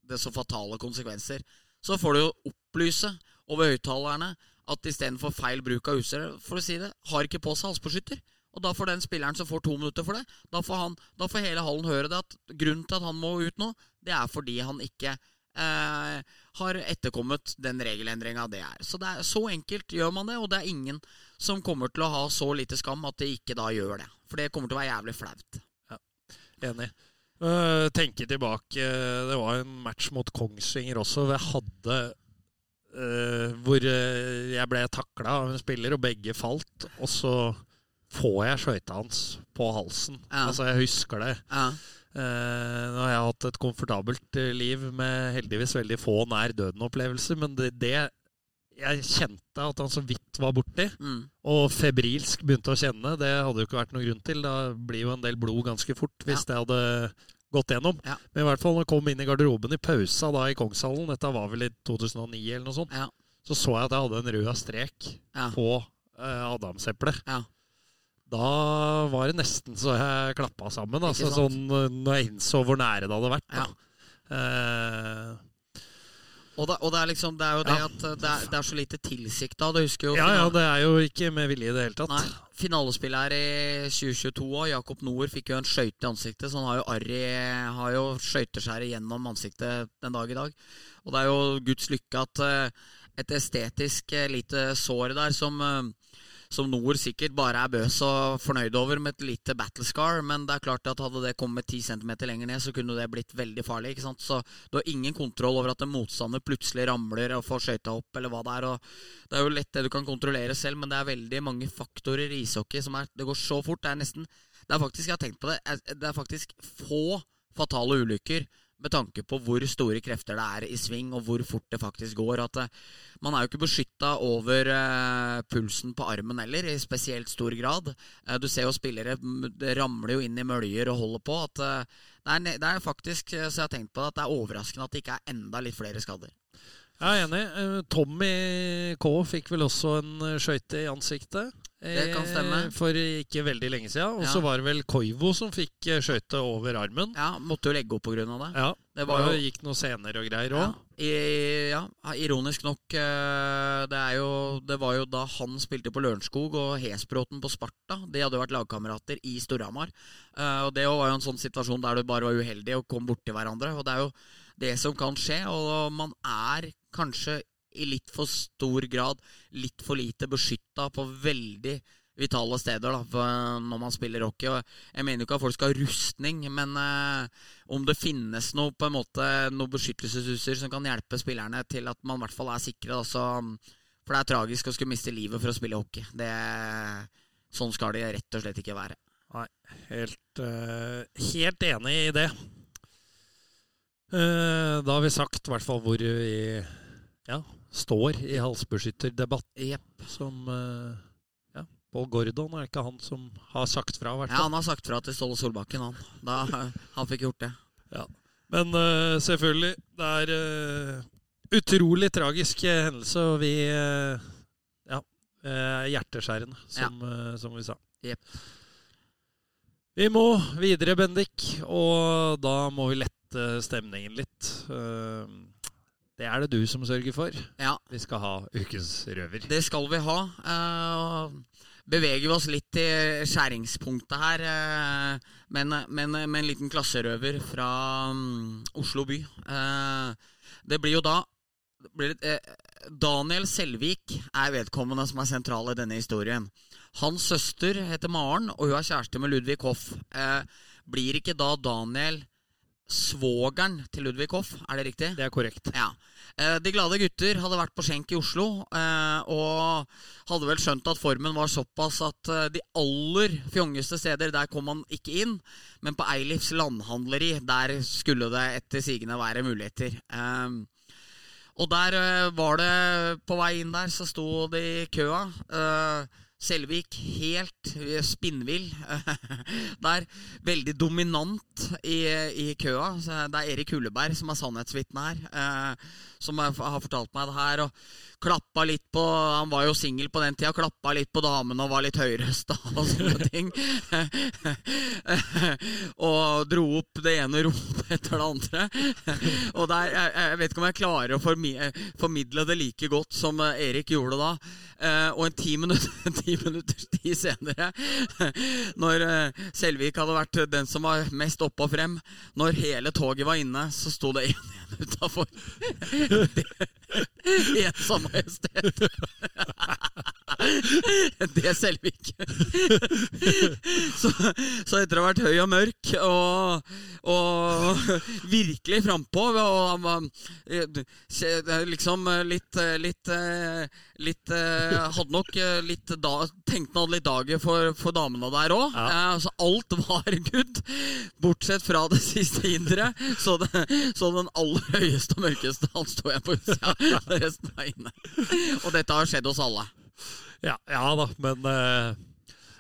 Speaker 3: det så fatale konsekvenser. Så får du jo opplyse over høyttalerne at istedenfor feil bruk av utstyr, for å si det, har ikke på seg halsbeskytter. Og da får den spilleren som får to minutter for det, da får, han, da får hele hallen høre det at grunnen til at han må ut nå, det er fordi han ikke eh, har etterkommet den regelendringa det er. Så det er så enkelt gjør man det, og det er ingen som kommer til å ha så lite skam at de ikke da gjør det. For det kommer til å være jævlig flaut.
Speaker 4: Ja, Enig. Uh, tenke tilbake Det var en match mot Kongsvinger også, jeg hadde uh, Hvor eh, jeg ble takla av en spiller, og begge falt. Og så får jeg skøyta hans på halsen.
Speaker 3: Ja.
Speaker 4: Altså, jeg husker det.
Speaker 3: Ja.
Speaker 4: Uh, nå har jeg hatt et komfortabelt liv med heldigvis veldig få nær døden-opplevelser, men det, det jeg kjente at han så vidt var borti,
Speaker 3: Mm.
Speaker 4: og febrilsk begynte å kjenne, det hadde jo ikke vært noen grunn til. Da blir jo en del blod ganske fort hvis det hadde gått gjennom.
Speaker 3: Ja.
Speaker 4: Men i hvert fall når jeg kom inn i garderoben i pausa da i Kongshallen, dette var vel i 2009 eller noe sånt,
Speaker 3: Ja.
Speaker 4: så så jeg at jeg hadde en rød strek
Speaker 3: Ja.
Speaker 4: på eh, adamseplet.
Speaker 3: Ja.
Speaker 4: Da var det nesten så jeg klappa sammen. Altså, sånn, eh, når jeg innså hvor nære det hadde vært. Da.
Speaker 3: Ja.
Speaker 4: Eh,
Speaker 3: Og, det, og det er liksom Det er jo det
Speaker 4: Ja.
Speaker 3: at eh, det er, det er så lite tilsikta. Du husker jo
Speaker 4: ja, ja, det er jo ikke med vilje i det hele tatt.
Speaker 3: Nei, Finalespillet her i 2022 òg. Jakob Noer fikk jo en skøyte i ansiktet, så han har jo arr i Har jo skøyteskjæret gjennom ansiktet den dag i dag. Og det er jo Guds lykke at eh, et estetisk eh, lite sår der som som Noor sikkert bare er bøs og fornøyd over med et lite battlescar, men det er klart at hadde det kommet 10 cm lenger ned, så kunne det blitt veldig farlig. ikke sant? Så du har ingen kontroll over at en motstander plutselig ramler og får skøyta opp, eller hva det er. og Det er jo lett det du kan kontrollere selv, men det er veldig mange faktorer i ishockey som er Det går så fort. Det er nesten Det er faktisk, jeg har tenkt på det, det er faktisk få fatale ulykker med tanke på hvor store krefter det er i sving, og hvor fort det faktisk går. At eh, Man er jo ikke beskytta over eh, pulsen på armen heller, i spesielt stor grad. Eh, du ser jo spillere ramler jo inn i møljer og holder på. At det, er, det er faktisk, så jeg har tenkt på det, at det er overraskende at det ikke er enda litt flere skader.
Speaker 4: Jeg er enig. Tommy K fikk vel også en skøyte i ansiktet.
Speaker 3: Det kan stemme.
Speaker 4: eh, For ikke veldig lenge siden. Og
Speaker 3: Ja.
Speaker 4: så var det vel Koivo som fikk eh, skøyte over armen.
Speaker 3: Ja, Måtte jo legge opp pga. det.
Speaker 4: Ja,
Speaker 3: Det var jo
Speaker 4: Gikk noen scener og greier
Speaker 3: ja,
Speaker 4: òg.
Speaker 3: Ja. ja, ironisk nok eh, det, er jo, det var jo da han spilte på Lørenskog og Hesbråten på Sparta. De hadde jo vært lagkamerater i Storhamar. Og Det var jo en sånn situasjon der du bare var uheldig og kom borti hverandre. Og Det er jo det som kan skje, og man er kanskje i litt for stor grad litt for lite beskytta på veldig vitale steder da, når man spiller hockey. Jeg mener jo ikke at folk skal ha rustning, men eh, om det finnes noe på en måte noe beskyttelsesutstyr som kan hjelpe spillerne til at man i hvert fall er sikre. Da, så, for det er tragisk å skulle miste livet for å spille hockey. Det, sånn skal det rett og slett ikke være.
Speaker 4: Nei, Helt, uh, helt enig i det. Uh, da har vi sagt i hvert fall hvor vi ja, står i halsbeskytterdebatt,
Speaker 3: Jepp.
Speaker 4: som eh, ja, Pål Gordon er ikke han som har sagt fra, i hvert
Speaker 3: Ja, han har sagt fra til Ståle Solbakken, han. Da, han fikk gjort det. Ja.
Speaker 4: Men uh, selvfølgelig, det er uh, utrolig tragisk hendelse, og vi uh, Ja, uh, hjerteskjærende, som, eh, som vi sa.
Speaker 3: Yep.
Speaker 4: Vi må videre, Bendik, og da må vi lette stemningen litt. Eh, det er det du som sørger for.
Speaker 3: Ja,
Speaker 4: Vi skal ha ukens røver.
Speaker 3: Det skal vi ha. Eh, beveger vi oss litt til skjæringspunktet her, eh, men, men med en liten klasserøver fra mm, Oslo by. Eh, det blir jo da blir et, eh, Daniel Selvik er vedkommende som er sentral i denne historien. Hans søster heter Maren, og hun er kjæreste med Ludvig Hoff. Blir ikke da Daniel svogeren til Ludvig Hoff? Er det riktig?
Speaker 4: Det er korrekt.
Speaker 3: Ja. Eh, De glade gutter hadde vært på skjenk i Oslo eh, og hadde vel skjønt at formen var såpass at eh, de aller fjongeste steder, der kom man ikke inn. Men på Eilifs landhandleri, der skulle det etter sigende være muligheter. Og der var det På vei inn der så sto de i køa. Selvik helt eh, spinnvill der. Veldig dominant i, i køa. Det er Erik Hulleberg som er sannhetsvitne her. Eh, som har fortalt meg det her. Og klappa litt på Han var jo singel på den tida. Klappa litt på damene og var litt høyrøsta og sånne ting. og dro opp det ene ropet etter det andre. og der, jeg, jeg vet ikke om jeg klarer å formidle det like godt som eh, Erik gjorde da. Og en ti minutter, ti minutters tid senere, når eh, Selvik hadde vært den som var mest opp og frem, når hele toget var inne, så sto det en i utafor. samme Majestet. det selger vi ikke. så, så etter å ha vært høy og mørk og, og virkelig frampå og eh, liksom eh, litt eh, litt, eh, litt eh, Hadde nok eh, litt da, Tenkte han hadde litt dager for, for damene der òg.
Speaker 4: Ja.
Speaker 3: så alt var good, bortsett fra det siste hinderet. Så, det, så den aller høyeste og mørkeste, han står jeg på utsida. Resten er inne. Og dette har skjedd hos alle.
Speaker 4: Ja, ja da, men uh,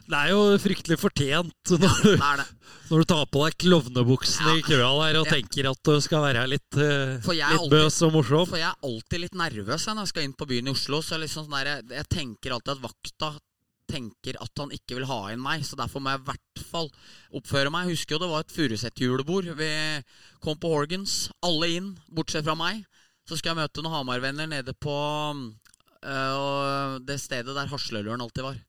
Speaker 4: det er jo fryktelig fortjent når, du,
Speaker 3: Det det.
Speaker 4: når du tar på deg klovnebuksene
Speaker 3: Ja.
Speaker 4: i køa der og
Speaker 3: Ja.
Speaker 4: tenker at du skal være litt,
Speaker 3: er
Speaker 4: litt
Speaker 3: alltid-
Speaker 4: bøs og morsom.
Speaker 3: For jeg er alltid litt nervøs jeg, når jeg skal inn på byen i Oslo. Så liksom sånn der, jeg, jeg tenker alltid at vakta tenker at han ikke vil ha inn meg, så derfor må jeg i hvert fall oppføre meg. Jeg husker jo det var et Furuset-julebord. Vi kom på Horgans, alle inn, bortsett fra meg. Så skal jeg møte noen Hamar-venner nede på øh, det stedet der Hasleløren alltid var.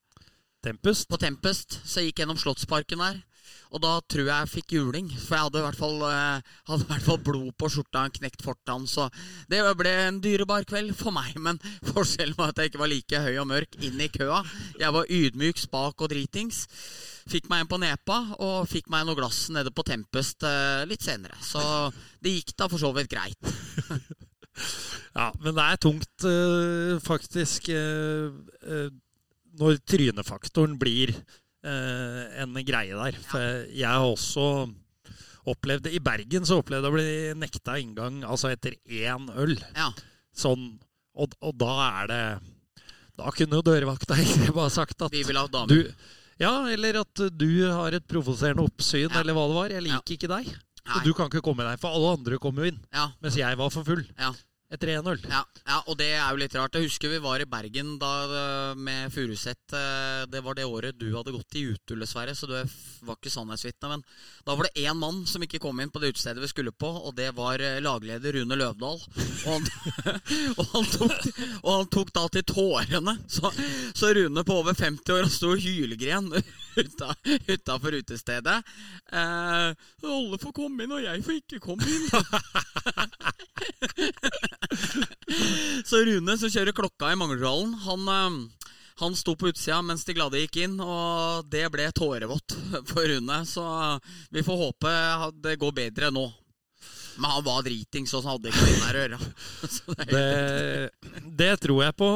Speaker 4: Tempest.
Speaker 3: På Tempest. Så jeg gikk gjennom Slottsparken der. Og da tror jeg jeg fikk juling, for jeg hadde i hvert fall, eh, hadde i hvert fall blod på skjorta, knekt fortan. Så det ble en dyrebar kveld for meg. Men forskjellen var at jeg ikke var like høy og mørk inn i køa. Jeg var ydmyk, spak og dritings. Fikk meg en på nepa, og fikk meg noe glass nede på Tempest eh, litt senere. Så det gikk da for så vidt greit.
Speaker 4: Ja, men det er tungt eh, faktisk når trynefaktoren blir en greie der. For jeg har også opplevde I Bergen så opplevde jeg å bli nekta inngang altså etter én øl.
Speaker 3: Ja.
Speaker 4: Sånn, og, og da er det Da kunne jo dørvakta egentlig bare sagt at
Speaker 3: Vi vil ha
Speaker 4: du. Ja, eller at du har et provoserende oppsyn,
Speaker 3: Ja.
Speaker 4: eller hva det var. Jeg liker ikke deg.
Speaker 3: Nei.
Speaker 4: Du kan ikke komme deg, for alle andre kom jo inn.
Speaker 3: Ja,
Speaker 4: Mens jeg var for full. Etter én øl.
Speaker 3: Ja, ja, og det er jo litt rart. Jeg husker vi var i Bergen da eh, med Furuset. eh, Det var det året du hadde gått i utull, dessverre, så du var ikke sannhetsvitne. Men da var det én mann som ikke kom inn på det utestedet vi skulle på, og det var eh, lagleder Rune Løvdahl. Og han, og han, tok, og han tok da til tårene. Så, så Rune på over 50 år sto og hylgren utafor utestedet. Eh, 'Alle får komme inn, og jeg får ikke komme inn'. Så Rune, som kjører klokka i Mangeldalen, han, eh, han sto på utsida mens de glade gikk inn, og det ble tårevått for Rune. Så vi får håpe det går bedre nå. Men han var dritings, og så hadde ikke noe der å gjøre. Det
Speaker 4: Det, tror jeg på.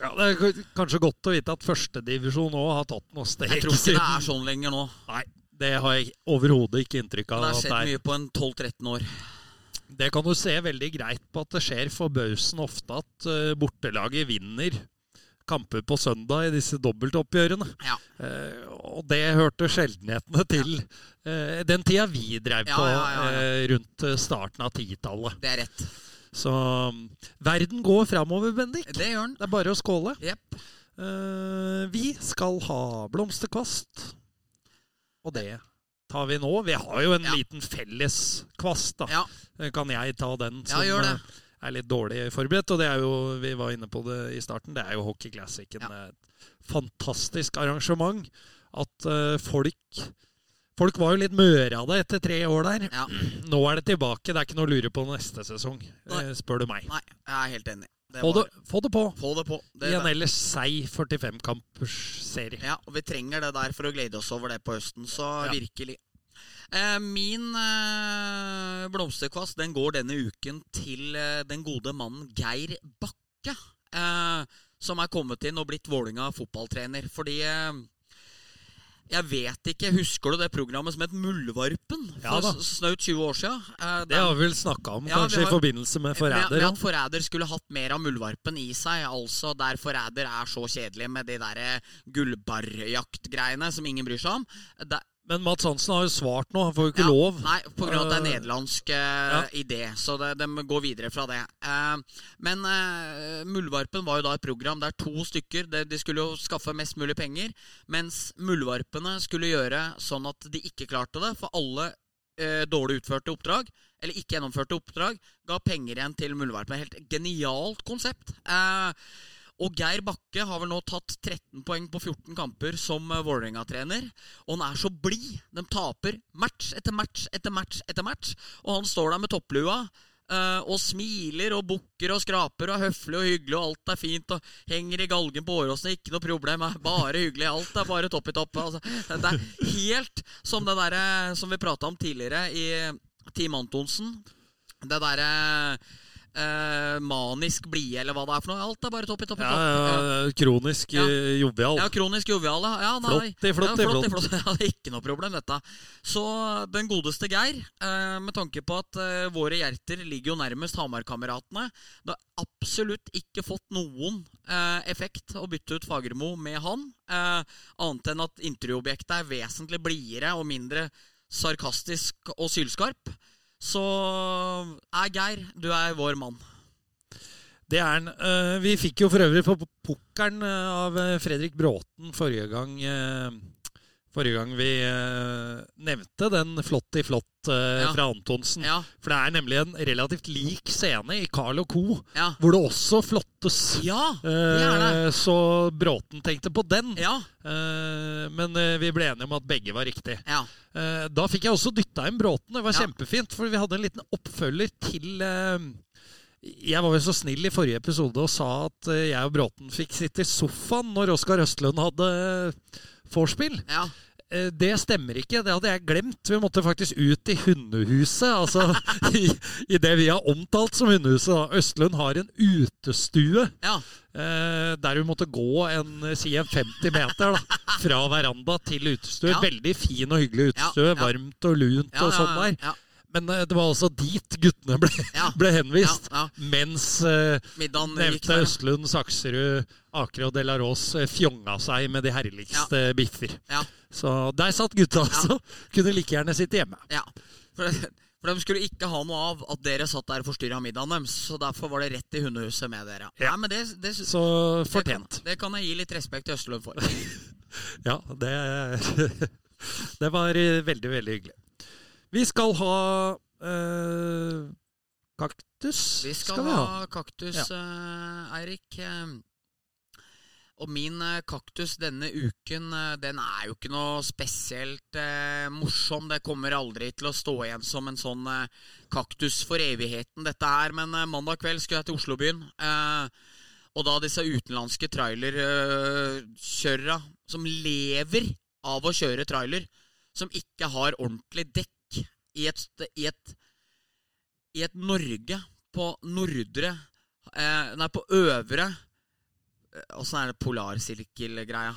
Speaker 4: Ja, det er kanskje godt å vite at førstedivisjon òg har tatt noe steg.
Speaker 3: Jeg tror ikke det er sånn lenger nå.
Speaker 4: Nei, det har jeg overhodet ikke inntrykk av.
Speaker 3: Det
Speaker 4: har
Speaker 3: skjedd mye på en 12-13 år.
Speaker 4: Det kan du se veldig greit på at det skjer forbausende ofte at uh, bortelaget vinner kamper på søndag i disse dobbeltoppgjørene.
Speaker 3: Ja.
Speaker 4: Eh, og det hørte sjeldenhetene til eh, den tida vi drev på
Speaker 3: ja, ja, ja.
Speaker 4: eh, rundt eh, starten av titallet.
Speaker 3: Det er rett.
Speaker 4: Så mm, verden går framover, Bendik.
Speaker 3: Det gjør den.
Speaker 4: Det er bare å skåle.
Speaker 3: Yep.
Speaker 4: Eh, vi skal ha blomsterkvast, og det tar vi nå. Vi har jo en
Speaker 3: Ja.
Speaker 4: liten felles kvast, da.
Speaker 3: Ja.
Speaker 4: Eh, Kan jeg ta den
Speaker 3: Ja, gjør det.
Speaker 4: eh, er litt dårlig forberedt? Og det er jo, vi var inne på det i starten, det er jo Hockey Classicen.
Speaker 3: Ja.
Speaker 4: Et fantastisk arrangement. At uh, folk Folk var jo litt møre av det etter tre år der.
Speaker 3: Ja.
Speaker 4: Nå er det tilbake. Det er ikke noe å lure på neste sesong,
Speaker 3: Nei.
Speaker 4: spør du meg.
Speaker 3: Nei, jeg er helt enig. Det
Speaker 4: Få det, få det på
Speaker 3: Få det på. Det,
Speaker 4: i en ellers seig 45-kampers serie.
Speaker 3: Ja, og vi trenger det der for å glede oss over det på høsten, så
Speaker 4: Ja.
Speaker 3: virkelig. Eh, min eh, blomsterkvast den går denne uken til eh, den gode mannen Geir Bakke. Eh, som er kommet inn og blitt Vålinga fotballtrener. Fordi eh, jeg vet ikke, Husker du det programmet som het Muldvarpen?
Speaker 4: Ja
Speaker 3: For snaut 20 år siden. Den,
Speaker 4: Det har vi vel snakka om,
Speaker 3: Ja,
Speaker 4: kanskje i forbindelse med Forræder.
Speaker 3: med at Forræder skulle hatt mer av muldvarpen i seg. Altså der Forræder er så kjedelig med de der gullbarjaktgreiene som ingen bryr seg om. Det,
Speaker 4: Men Mats Hansen har jo svart nå, han får jo ikke
Speaker 3: ja,
Speaker 4: lov.
Speaker 3: Nei, av at det er
Speaker 4: Eh,
Speaker 3: nederlandsk uh,
Speaker 4: ja.
Speaker 3: idé. Så det, de går videre fra det. Uh, men uh, Muldvarpen var jo da et program der to stykker de, de skulle jo skaffe mest mulig penger, mens muldvarpene skulle gjøre sånn at de ikke klarte det. For alle uh, dårlig utførte oppdrag, eller ikke gjennomførte oppdrag, ga penger igjen til muldvarpene. Helt genialt konsept. Eh, og Geir Bakke har vel nå tatt 13 poeng på 14 kamper som uh, Vålerenga-trener. Og han er så blid. De taper match etter match etter match etter match. Og han står der med topplua eh, og smiler og bukker og skraper og er høflig og hyggelig, og alt er fint. Og henger i galgen på Åråsen, ikke noe problem. Bare hyggelig. Alt er bare topp i topp. Altså, det er helt som det derre som vi prata om tidligere i Team Antonsen. Det derre eh, manisk blide, eller hva det er for noe. Alt er bare topp i topp i
Speaker 4: Ja,
Speaker 3: topp.
Speaker 4: ja, kronisk
Speaker 3: Ja.
Speaker 4: eh, jovial.
Speaker 3: Ja, kronisk jovial, ja. ja
Speaker 4: Flott i flott
Speaker 3: ja,
Speaker 4: flott.
Speaker 3: flott. Ja, det er ikke noe problem, dette. Så den godeste Geir, eh, med tanke på at eh, våre hjerter ligger jo nærmest Hamar-kameratene Det har absolutt ikke fått noen eh, effekt å bytte ut Fagermo med han, eh, annet enn at intervjuobjektet er vesentlig blidere og mindre sarkastisk og sylskarp. Så er Geir, du er vår mann.
Speaker 4: Det er han. Eh, vi fikk jo for øvrig på pukkelen eh, av eh, Fredrik Bråten forrige gang eh, Forrige gang vi eh, nevnte den flott i flott eh,
Speaker 3: Ja.
Speaker 4: fra Antonsen.
Speaker 3: Ja,
Speaker 4: For det er nemlig en relativt lik scene i Carl og Co.,
Speaker 3: ja.
Speaker 4: hvor det også flottes.
Speaker 3: Ja, det er det.
Speaker 4: Eh, så Bråten tenkte på den.
Speaker 3: Ja,
Speaker 4: Eh, men eh, vi ble enige om at begge var riktig.
Speaker 3: ja.
Speaker 4: Eh, Da fikk jeg også dytta inn Bråten. Det var kjempefint, for vi hadde en liten oppfølger til eh, Jeg var vel så snill i forrige episode og sa at eh, jeg og Bråten fikk sitte i sofaen når Oskar Østlund hadde vorspiel.
Speaker 3: ja.
Speaker 4: Eh, det stemmer ikke. Det hadde jeg glemt. Vi måtte faktisk ut i hundehuset. Altså i, i det vi har omtalt som hundehuset. da. Østlund har en utestue.
Speaker 3: Ja.
Speaker 4: Eh, der vi måtte gå en, si en 50 meter da, fra veranda til utestue.
Speaker 3: Ja.
Speaker 4: Veldig fin og hyggelig utestue. Varmt og lunt og sånn
Speaker 3: ja,
Speaker 4: der. Men eh, det var altså dit guttene ble,
Speaker 3: Ja.
Speaker 4: ble henvist.
Speaker 3: Ja, ja.
Speaker 4: Mens eh, nevnte. Østlund, Sakserud, Aker og Delarås eh, fjonga seg med de herligste biffer.
Speaker 3: Ja.
Speaker 4: Så der satt gutta altså. Kunne like gjerne sitte hjemme.
Speaker 3: Ja. For, for de skulle ikke ha noe av at dere satt der og forstyrra middagen deres. Så derfor var det rett i hundehuset med dere.
Speaker 4: Ja.
Speaker 3: Nei, men det, det,
Speaker 4: Så
Speaker 3: det, kan, det kan jeg gi litt respekt til Østlund for.
Speaker 4: Ja, det Det var eh, veldig, veldig hyggelig. Vi skal ha eh, kaktus.
Speaker 3: Vi skal, ha kaktus, eh, Eirik. Eh, Og min kaktus denne uken, den er jo ikke noe spesielt eh, morsom. Det kommer aldri til å stå igjen som en sånn eh, kaktus for evigheten, dette her. Men eh, mandag kveld skulle jeg til Oslobyen. Og da disse utenlandske trailerkjørere som lever av å kjøre trailer, som ikke har ordentlig dekk i et, i et, i et Norge på nordre eh, Nei, på øvre eh, Åssen er det polarsirkelgreia?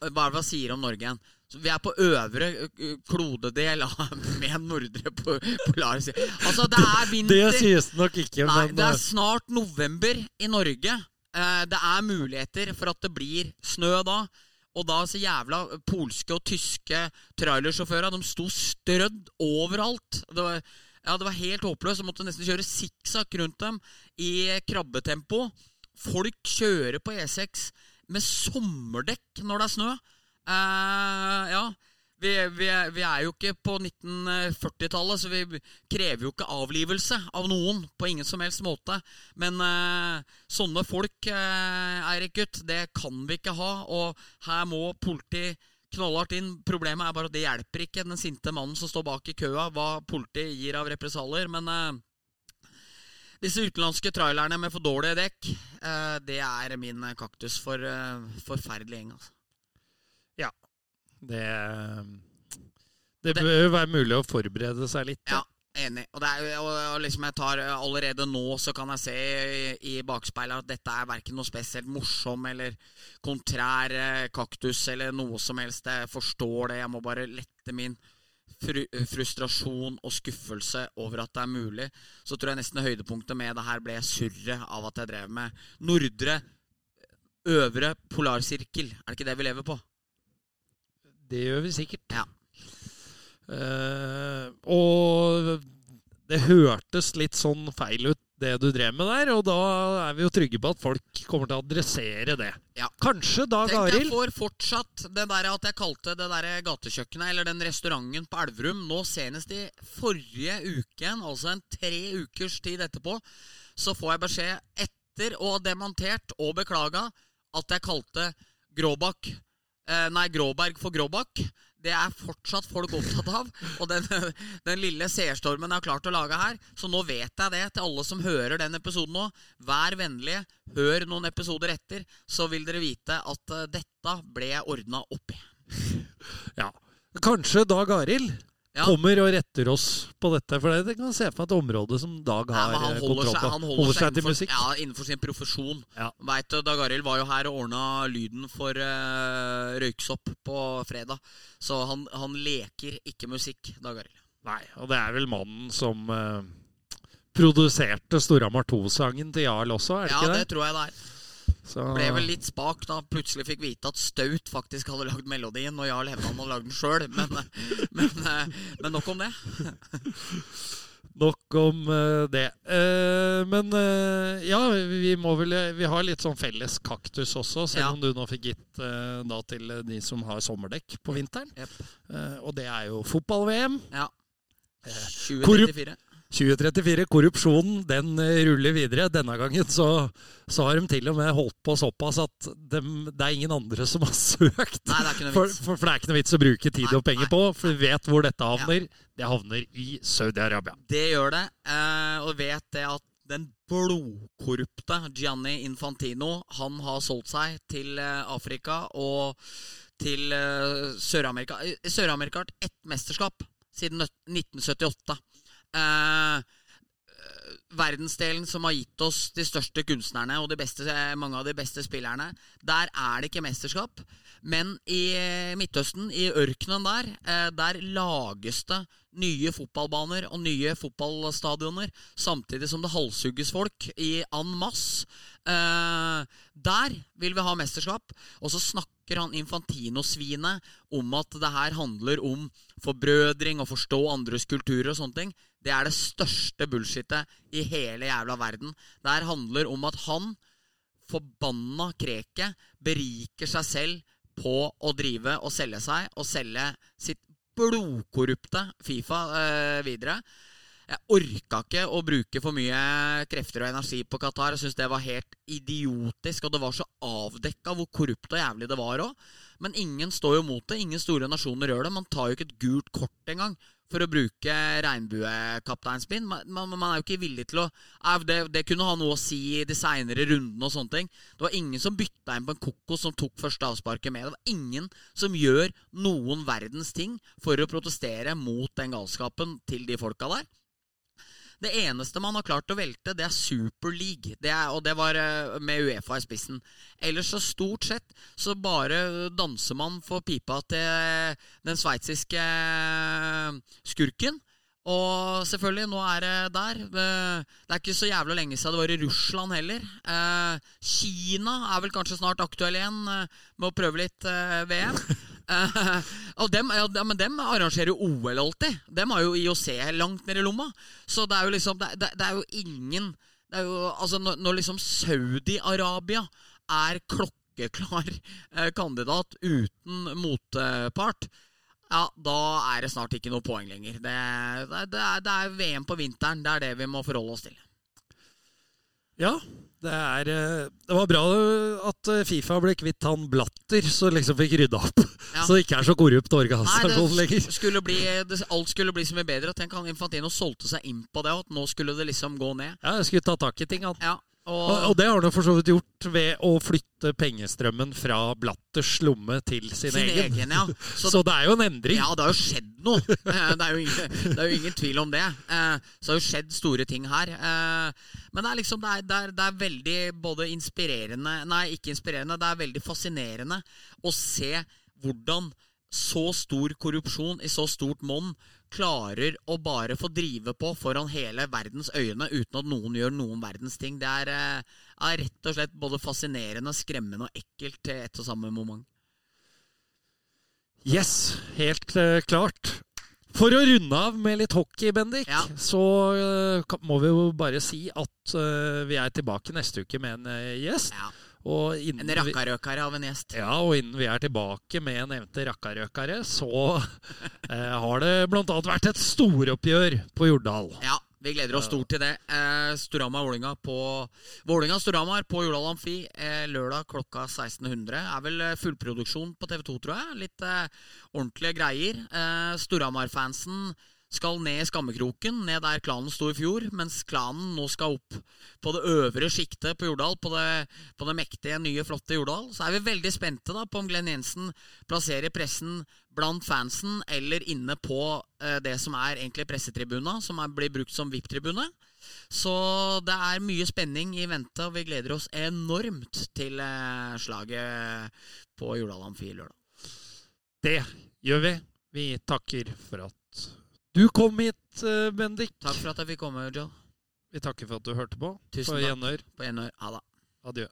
Speaker 3: Hva er det hva sier om Norge igjen? Så vi er på øvre eh, klodedel med nordre po polarsirkel. Altså, det er
Speaker 4: Det sies nok ikke,
Speaker 3: Nei,
Speaker 4: men
Speaker 3: det
Speaker 4: eh,
Speaker 3: er snart november i Norge. Eh, det er muligheter for at det blir snø da. Og da så jævla polske og tyske trailersjåfører De sto strødd overalt. Det var, ja, det var helt håpløst. Jeg måtte nesten kjøre sikksakk rundt dem i krabbetempo. Folk kjører på E6 med sommerdekk når det er snø. Eh, ja. Vi, vi, vi er jo ikke på 1940-tallet, så vi krever jo ikke avlivelse av noen på ingen som helst måte. Men eh, sånne folk, eh, Eirik gutt, det kan vi ikke ha. Og her må politi knallhardt inn. Problemet er bare at det hjelper ikke den sinte mannen som står bak i køa, hva politiet gir av represalier. Men eh, disse utenlandske trailerne med for dårlige dekk, eh, det er min kaktus for eh, forferdelig gjeng. Altså.
Speaker 4: Det Det bør jo være mulig å forberede seg litt.
Speaker 3: Ja, enig. Og, det er, og, liksom jeg tar Allerede nå så kan jeg se i, i bakspeilet at dette er verken noe spesielt morsom eller kontrær eh, kaktus eller noe som helst. Jeg forstår det. Jeg må bare lette min fru, frustrasjon og skuffelse over at det er mulig. Så tror jeg nesten høydepunktet med det her ble surret av at jeg drev med nordre Øvre polarsirkel. Er det ikke det vi lever på?
Speaker 4: Det gjør vi sikkert.
Speaker 3: Ja.
Speaker 4: Uh, og det hørtes litt sånn feil ut, det du drev med der, og da er vi jo trygge på at folk kommer til å adressere det.
Speaker 3: Ja.
Speaker 4: Kanskje Dag
Speaker 3: Tenk, jeg får fortsatt det der at jeg kalte det der gatekjøkkenet, eller den restauranten på Elverum, nå senest i forrige uken, altså en tre ukers tid etterpå, så får jeg beskjed etter å ha demontert og beklaga at jeg kalte Gråbakk Nei, Gråberg for Gråbakk. Det er fortsatt folk opptatt av. Og den, den lille seerstormen jeg har klart å lage her. Så nå vet jeg det til alle som hører den episoden nå. Vær vennlige, hør noen episoder etter, så vil dere vite at eh, dette ble ordna opp i.
Speaker 4: Ja. Kanskje Dag Arild
Speaker 3: Ja.
Speaker 4: kommer og retter oss på dette, for det, kan se for meg et område som Dag har
Speaker 3: men kontroll
Speaker 4: på.
Speaker 3: holder seg, han holder seg
Speaker 4: til
Speaker 3: innenfor,
Speaker 4: musikk.
Speaker 3: ja, innenfor sin profesjon.
Speaker 4: Ja.
Speaker 3: Vet du, Dag Arild var jo her og ordna lyden for uh, Røyksopp på fredag. Så han, han leker ikke musikk, Dag Arild.
Speaker 4: Nei, og det er vel mannen som uh, produserte Storhamar 2-sangen til Jarl også, er det
Speaker 3: Ja,
Speaker 4: ikke
Speaker 3: det Ja,
Speaker 4: det?
Speaker 3: tror jeg det er.
Speaker 4: Så,
Speaker 3: Ble vel litt spak da plutselig fikk vite at Staut faktisk hadde lagd melodien, og Jarl hevda han hadde lagd den sjøl. Men, men, eh, men nok om det.
Speaker 4: Nok om eh, det. Eh, men ja, vi må vel Vi har litt sånn felles kaktus også, selv
Speaker 3: Ja.
Speaker 4: om du nå fikk gitt da til de som har sommerdekk på vinteren. Yep. Og det er jo fotball-VM.
Speaker 3: Ja.
Speaker 4: Korrup-
Speaker 3: 2034.
Speaker 4: 2034. Korrupsjonen den eh, ruller videre. Denne gangen så, så har de til og med holdt på såpass at de, det er ingen andre som har søkt.
Speaker 3: Nei, det er
Speaker 4: For, for, for det er ikke noe vits å bruke tid
Speaker 3: Nei,
Speaker 4: og penger
Speaker 3: nei.
Speaker 4: på, for vi vet hvor dette havner. Det havner i Saudi-Arabia.
Speaker 3: Det gjør det. Eh, og vet det at den blodkorrupte Gianni Infantino Han har solgt seg til eh, Afrika og til Sør-Amerika. Sør-Amerika har hatt ett mesterskap siden nø- 1978. Eh, eh, verdensdelen som har gitt oss de største kunstnerne og beste, mange av de beste spillerne. Der er det ikke mesterskap. Men i Midtøsten, i ørkenen der, eh, der lages det nye fotballbaner og nye fotballstadioner, samtidig som det halshugges folk i en masse. Eh, der vil vi ha mesterskap. Og så snakker han Infantino-svinet om at det her handler om forbrødring og forstå andres kulturer og sånne ting. Det er det største bullshitet i hele jævla verden. Det her handler om at han, forbanna kreket, beriker seg selv på å drive og selge seg, og selge sitt blodkorrupte Fifa øh, videre. Jeg orka ikke å bruke for mye krefter og energi på Qatar. Jeg syns det var helt idiotisk, og det var så avdekka hvor korrupt og jævlig det var òg. Men ingen står jo mot det. Ingen store nasjoner gjør det. Man tar jo ikke et gult kort engang for å bruke regnbuekapteinspinn. Man, man, man er jo ikke villig til å det, det kunne ha noe å si i de seinere rundene og sånne ting. Det var ingen som bytta inn på en kokos som tok første avsparket med. Det var ingen som gjør noen verdens ting for å protestere mot den galskapen til de folka der. Det eneste man har klart å velte, det er Super League. Det er, og det var eh, med Uefa i spissen. Ellers så stort sett så bare danser man for pipa til den sveitsiske eh, skurken. Og selvfølgelig, nå er det der. Eh, Det er ikke så jævla lenge siden det var i Russland heller. Kina er vel kanskje snart aktuell igjen med å prøve litt VM. Og dem, ja, men dem arrangerer jo OL alltid. Dem har jo IOC langt nede i lomma. Så det er jo liksom Det, det, det er jo ingen det er jo, altså Når, når liksom Saudi-Arabia er klokkeklar eh, kandidat uten motpart, ja, da er det snart ikke noe poeng lenger. Det, det, det, er, det er VM på vinteren. Det er det vi må forholde oss til.
Speaker 4: Ja, det er eh, Det var bra at eh, Fifa ble kvitt han Blatter, så liksom fikk rydda opp.
Speaker 3: Ja.
Speaker 4: Så det ikke er så korrupt organisasjon lenger.
Speaker 3: skulle bli, det, alt skulle bli så mye bedre. Tenk han Infantino solgte seg inn på det, og at nå skulle det liksom gå ned.
Speaker 4: Ja, jeg skulle ta tak i ting, han.
Speaker 3: Ja,
Speaker 4: Og,
Speaker 3: og,
Speaker 4: det har han for så vidt gjort ved å flytte pengestrømmen fra Blatters lomme til sin,
Speaker 3: sin
Speaker 4: egen.
Speaker 3: egen, ja.
Speaker 4: Så,
Speaker 3: Så,
Speaker 4: det er jo en endring.
Speaker 3: ja, det har jo skjedd noe. Eh, Det er jo ingen, det er jo ingen tvil om det. Eh, Så det har jo skjedd store ting her. Eh, Men det er liksom det er, det er, det er veldig både inspirerende Nei, ikke inspirerende. Det er veldig fascinerende å se hvordan så stor korrupsjon i så stort monn klarer å bare få drive på foran hele verdens øyne uten at noen gjør noen verdens ting. Det er, eh, er rett og slett både fascinerende, skremmende og ekkelt til ett og samme moment.
Speaker 4: Yes, helt uh, klart. For å runde av med litt hockey, Bendik,
Speaker 3: Ja.
Speaker 4: så uh, må vi jo bare si at uh, vi er tilbake neste uke med en gjest.
Speaker 3: Ja. En rakkarøkare av en gjest.
Speaker 4: Ja, og innen vi er tilbake med nevnte rakkarøkare, så eh, har det bl.a. vært et storoppgjør på Jordal.
Speaker 3: Ja, vi gleder oss stort til det. Eh, Storhamar-Vålinga på Vålinga-Storhamar på Jordal Amfi eh, lørdag klokka 1600. Er vel eh, fullproduksjon på TV2, tror jeg. Litt eh, ordentlige greier. Eh, Storhamar-fansen skal ned i skammekroken, ned der klanen sto i fjor, mens klanen nå skal opp på det øvre sjiktet på Jordal, på det, på det mektige, nye, flotte Jordal. Så er vi veldig spente da på om Glenn Jensen plasserer pressen blant fansen eller inne på eh, det som er egentlig pressetribuna, som er, blir brukt som VIP-tribune. Så det er mye spenning i vente, og vi gleder oss enormt til eh, slaget på Jordal Amfi lørdag.
Speaker 4: Det gjør vi. Vi takker for at du kom hit, eh, Bendik.
Speaker 3: Takk for at jeg fikk komme, Joe.
Speaker 4: Vi takker for at du hørte på.
Speaker 3: Tusen
Speaker 4: på
Speaker 3: takk.
Speaker 4: gjenhør.
Speaker 3: På gjenhør. Ha det.
Speaker 4: Adjø.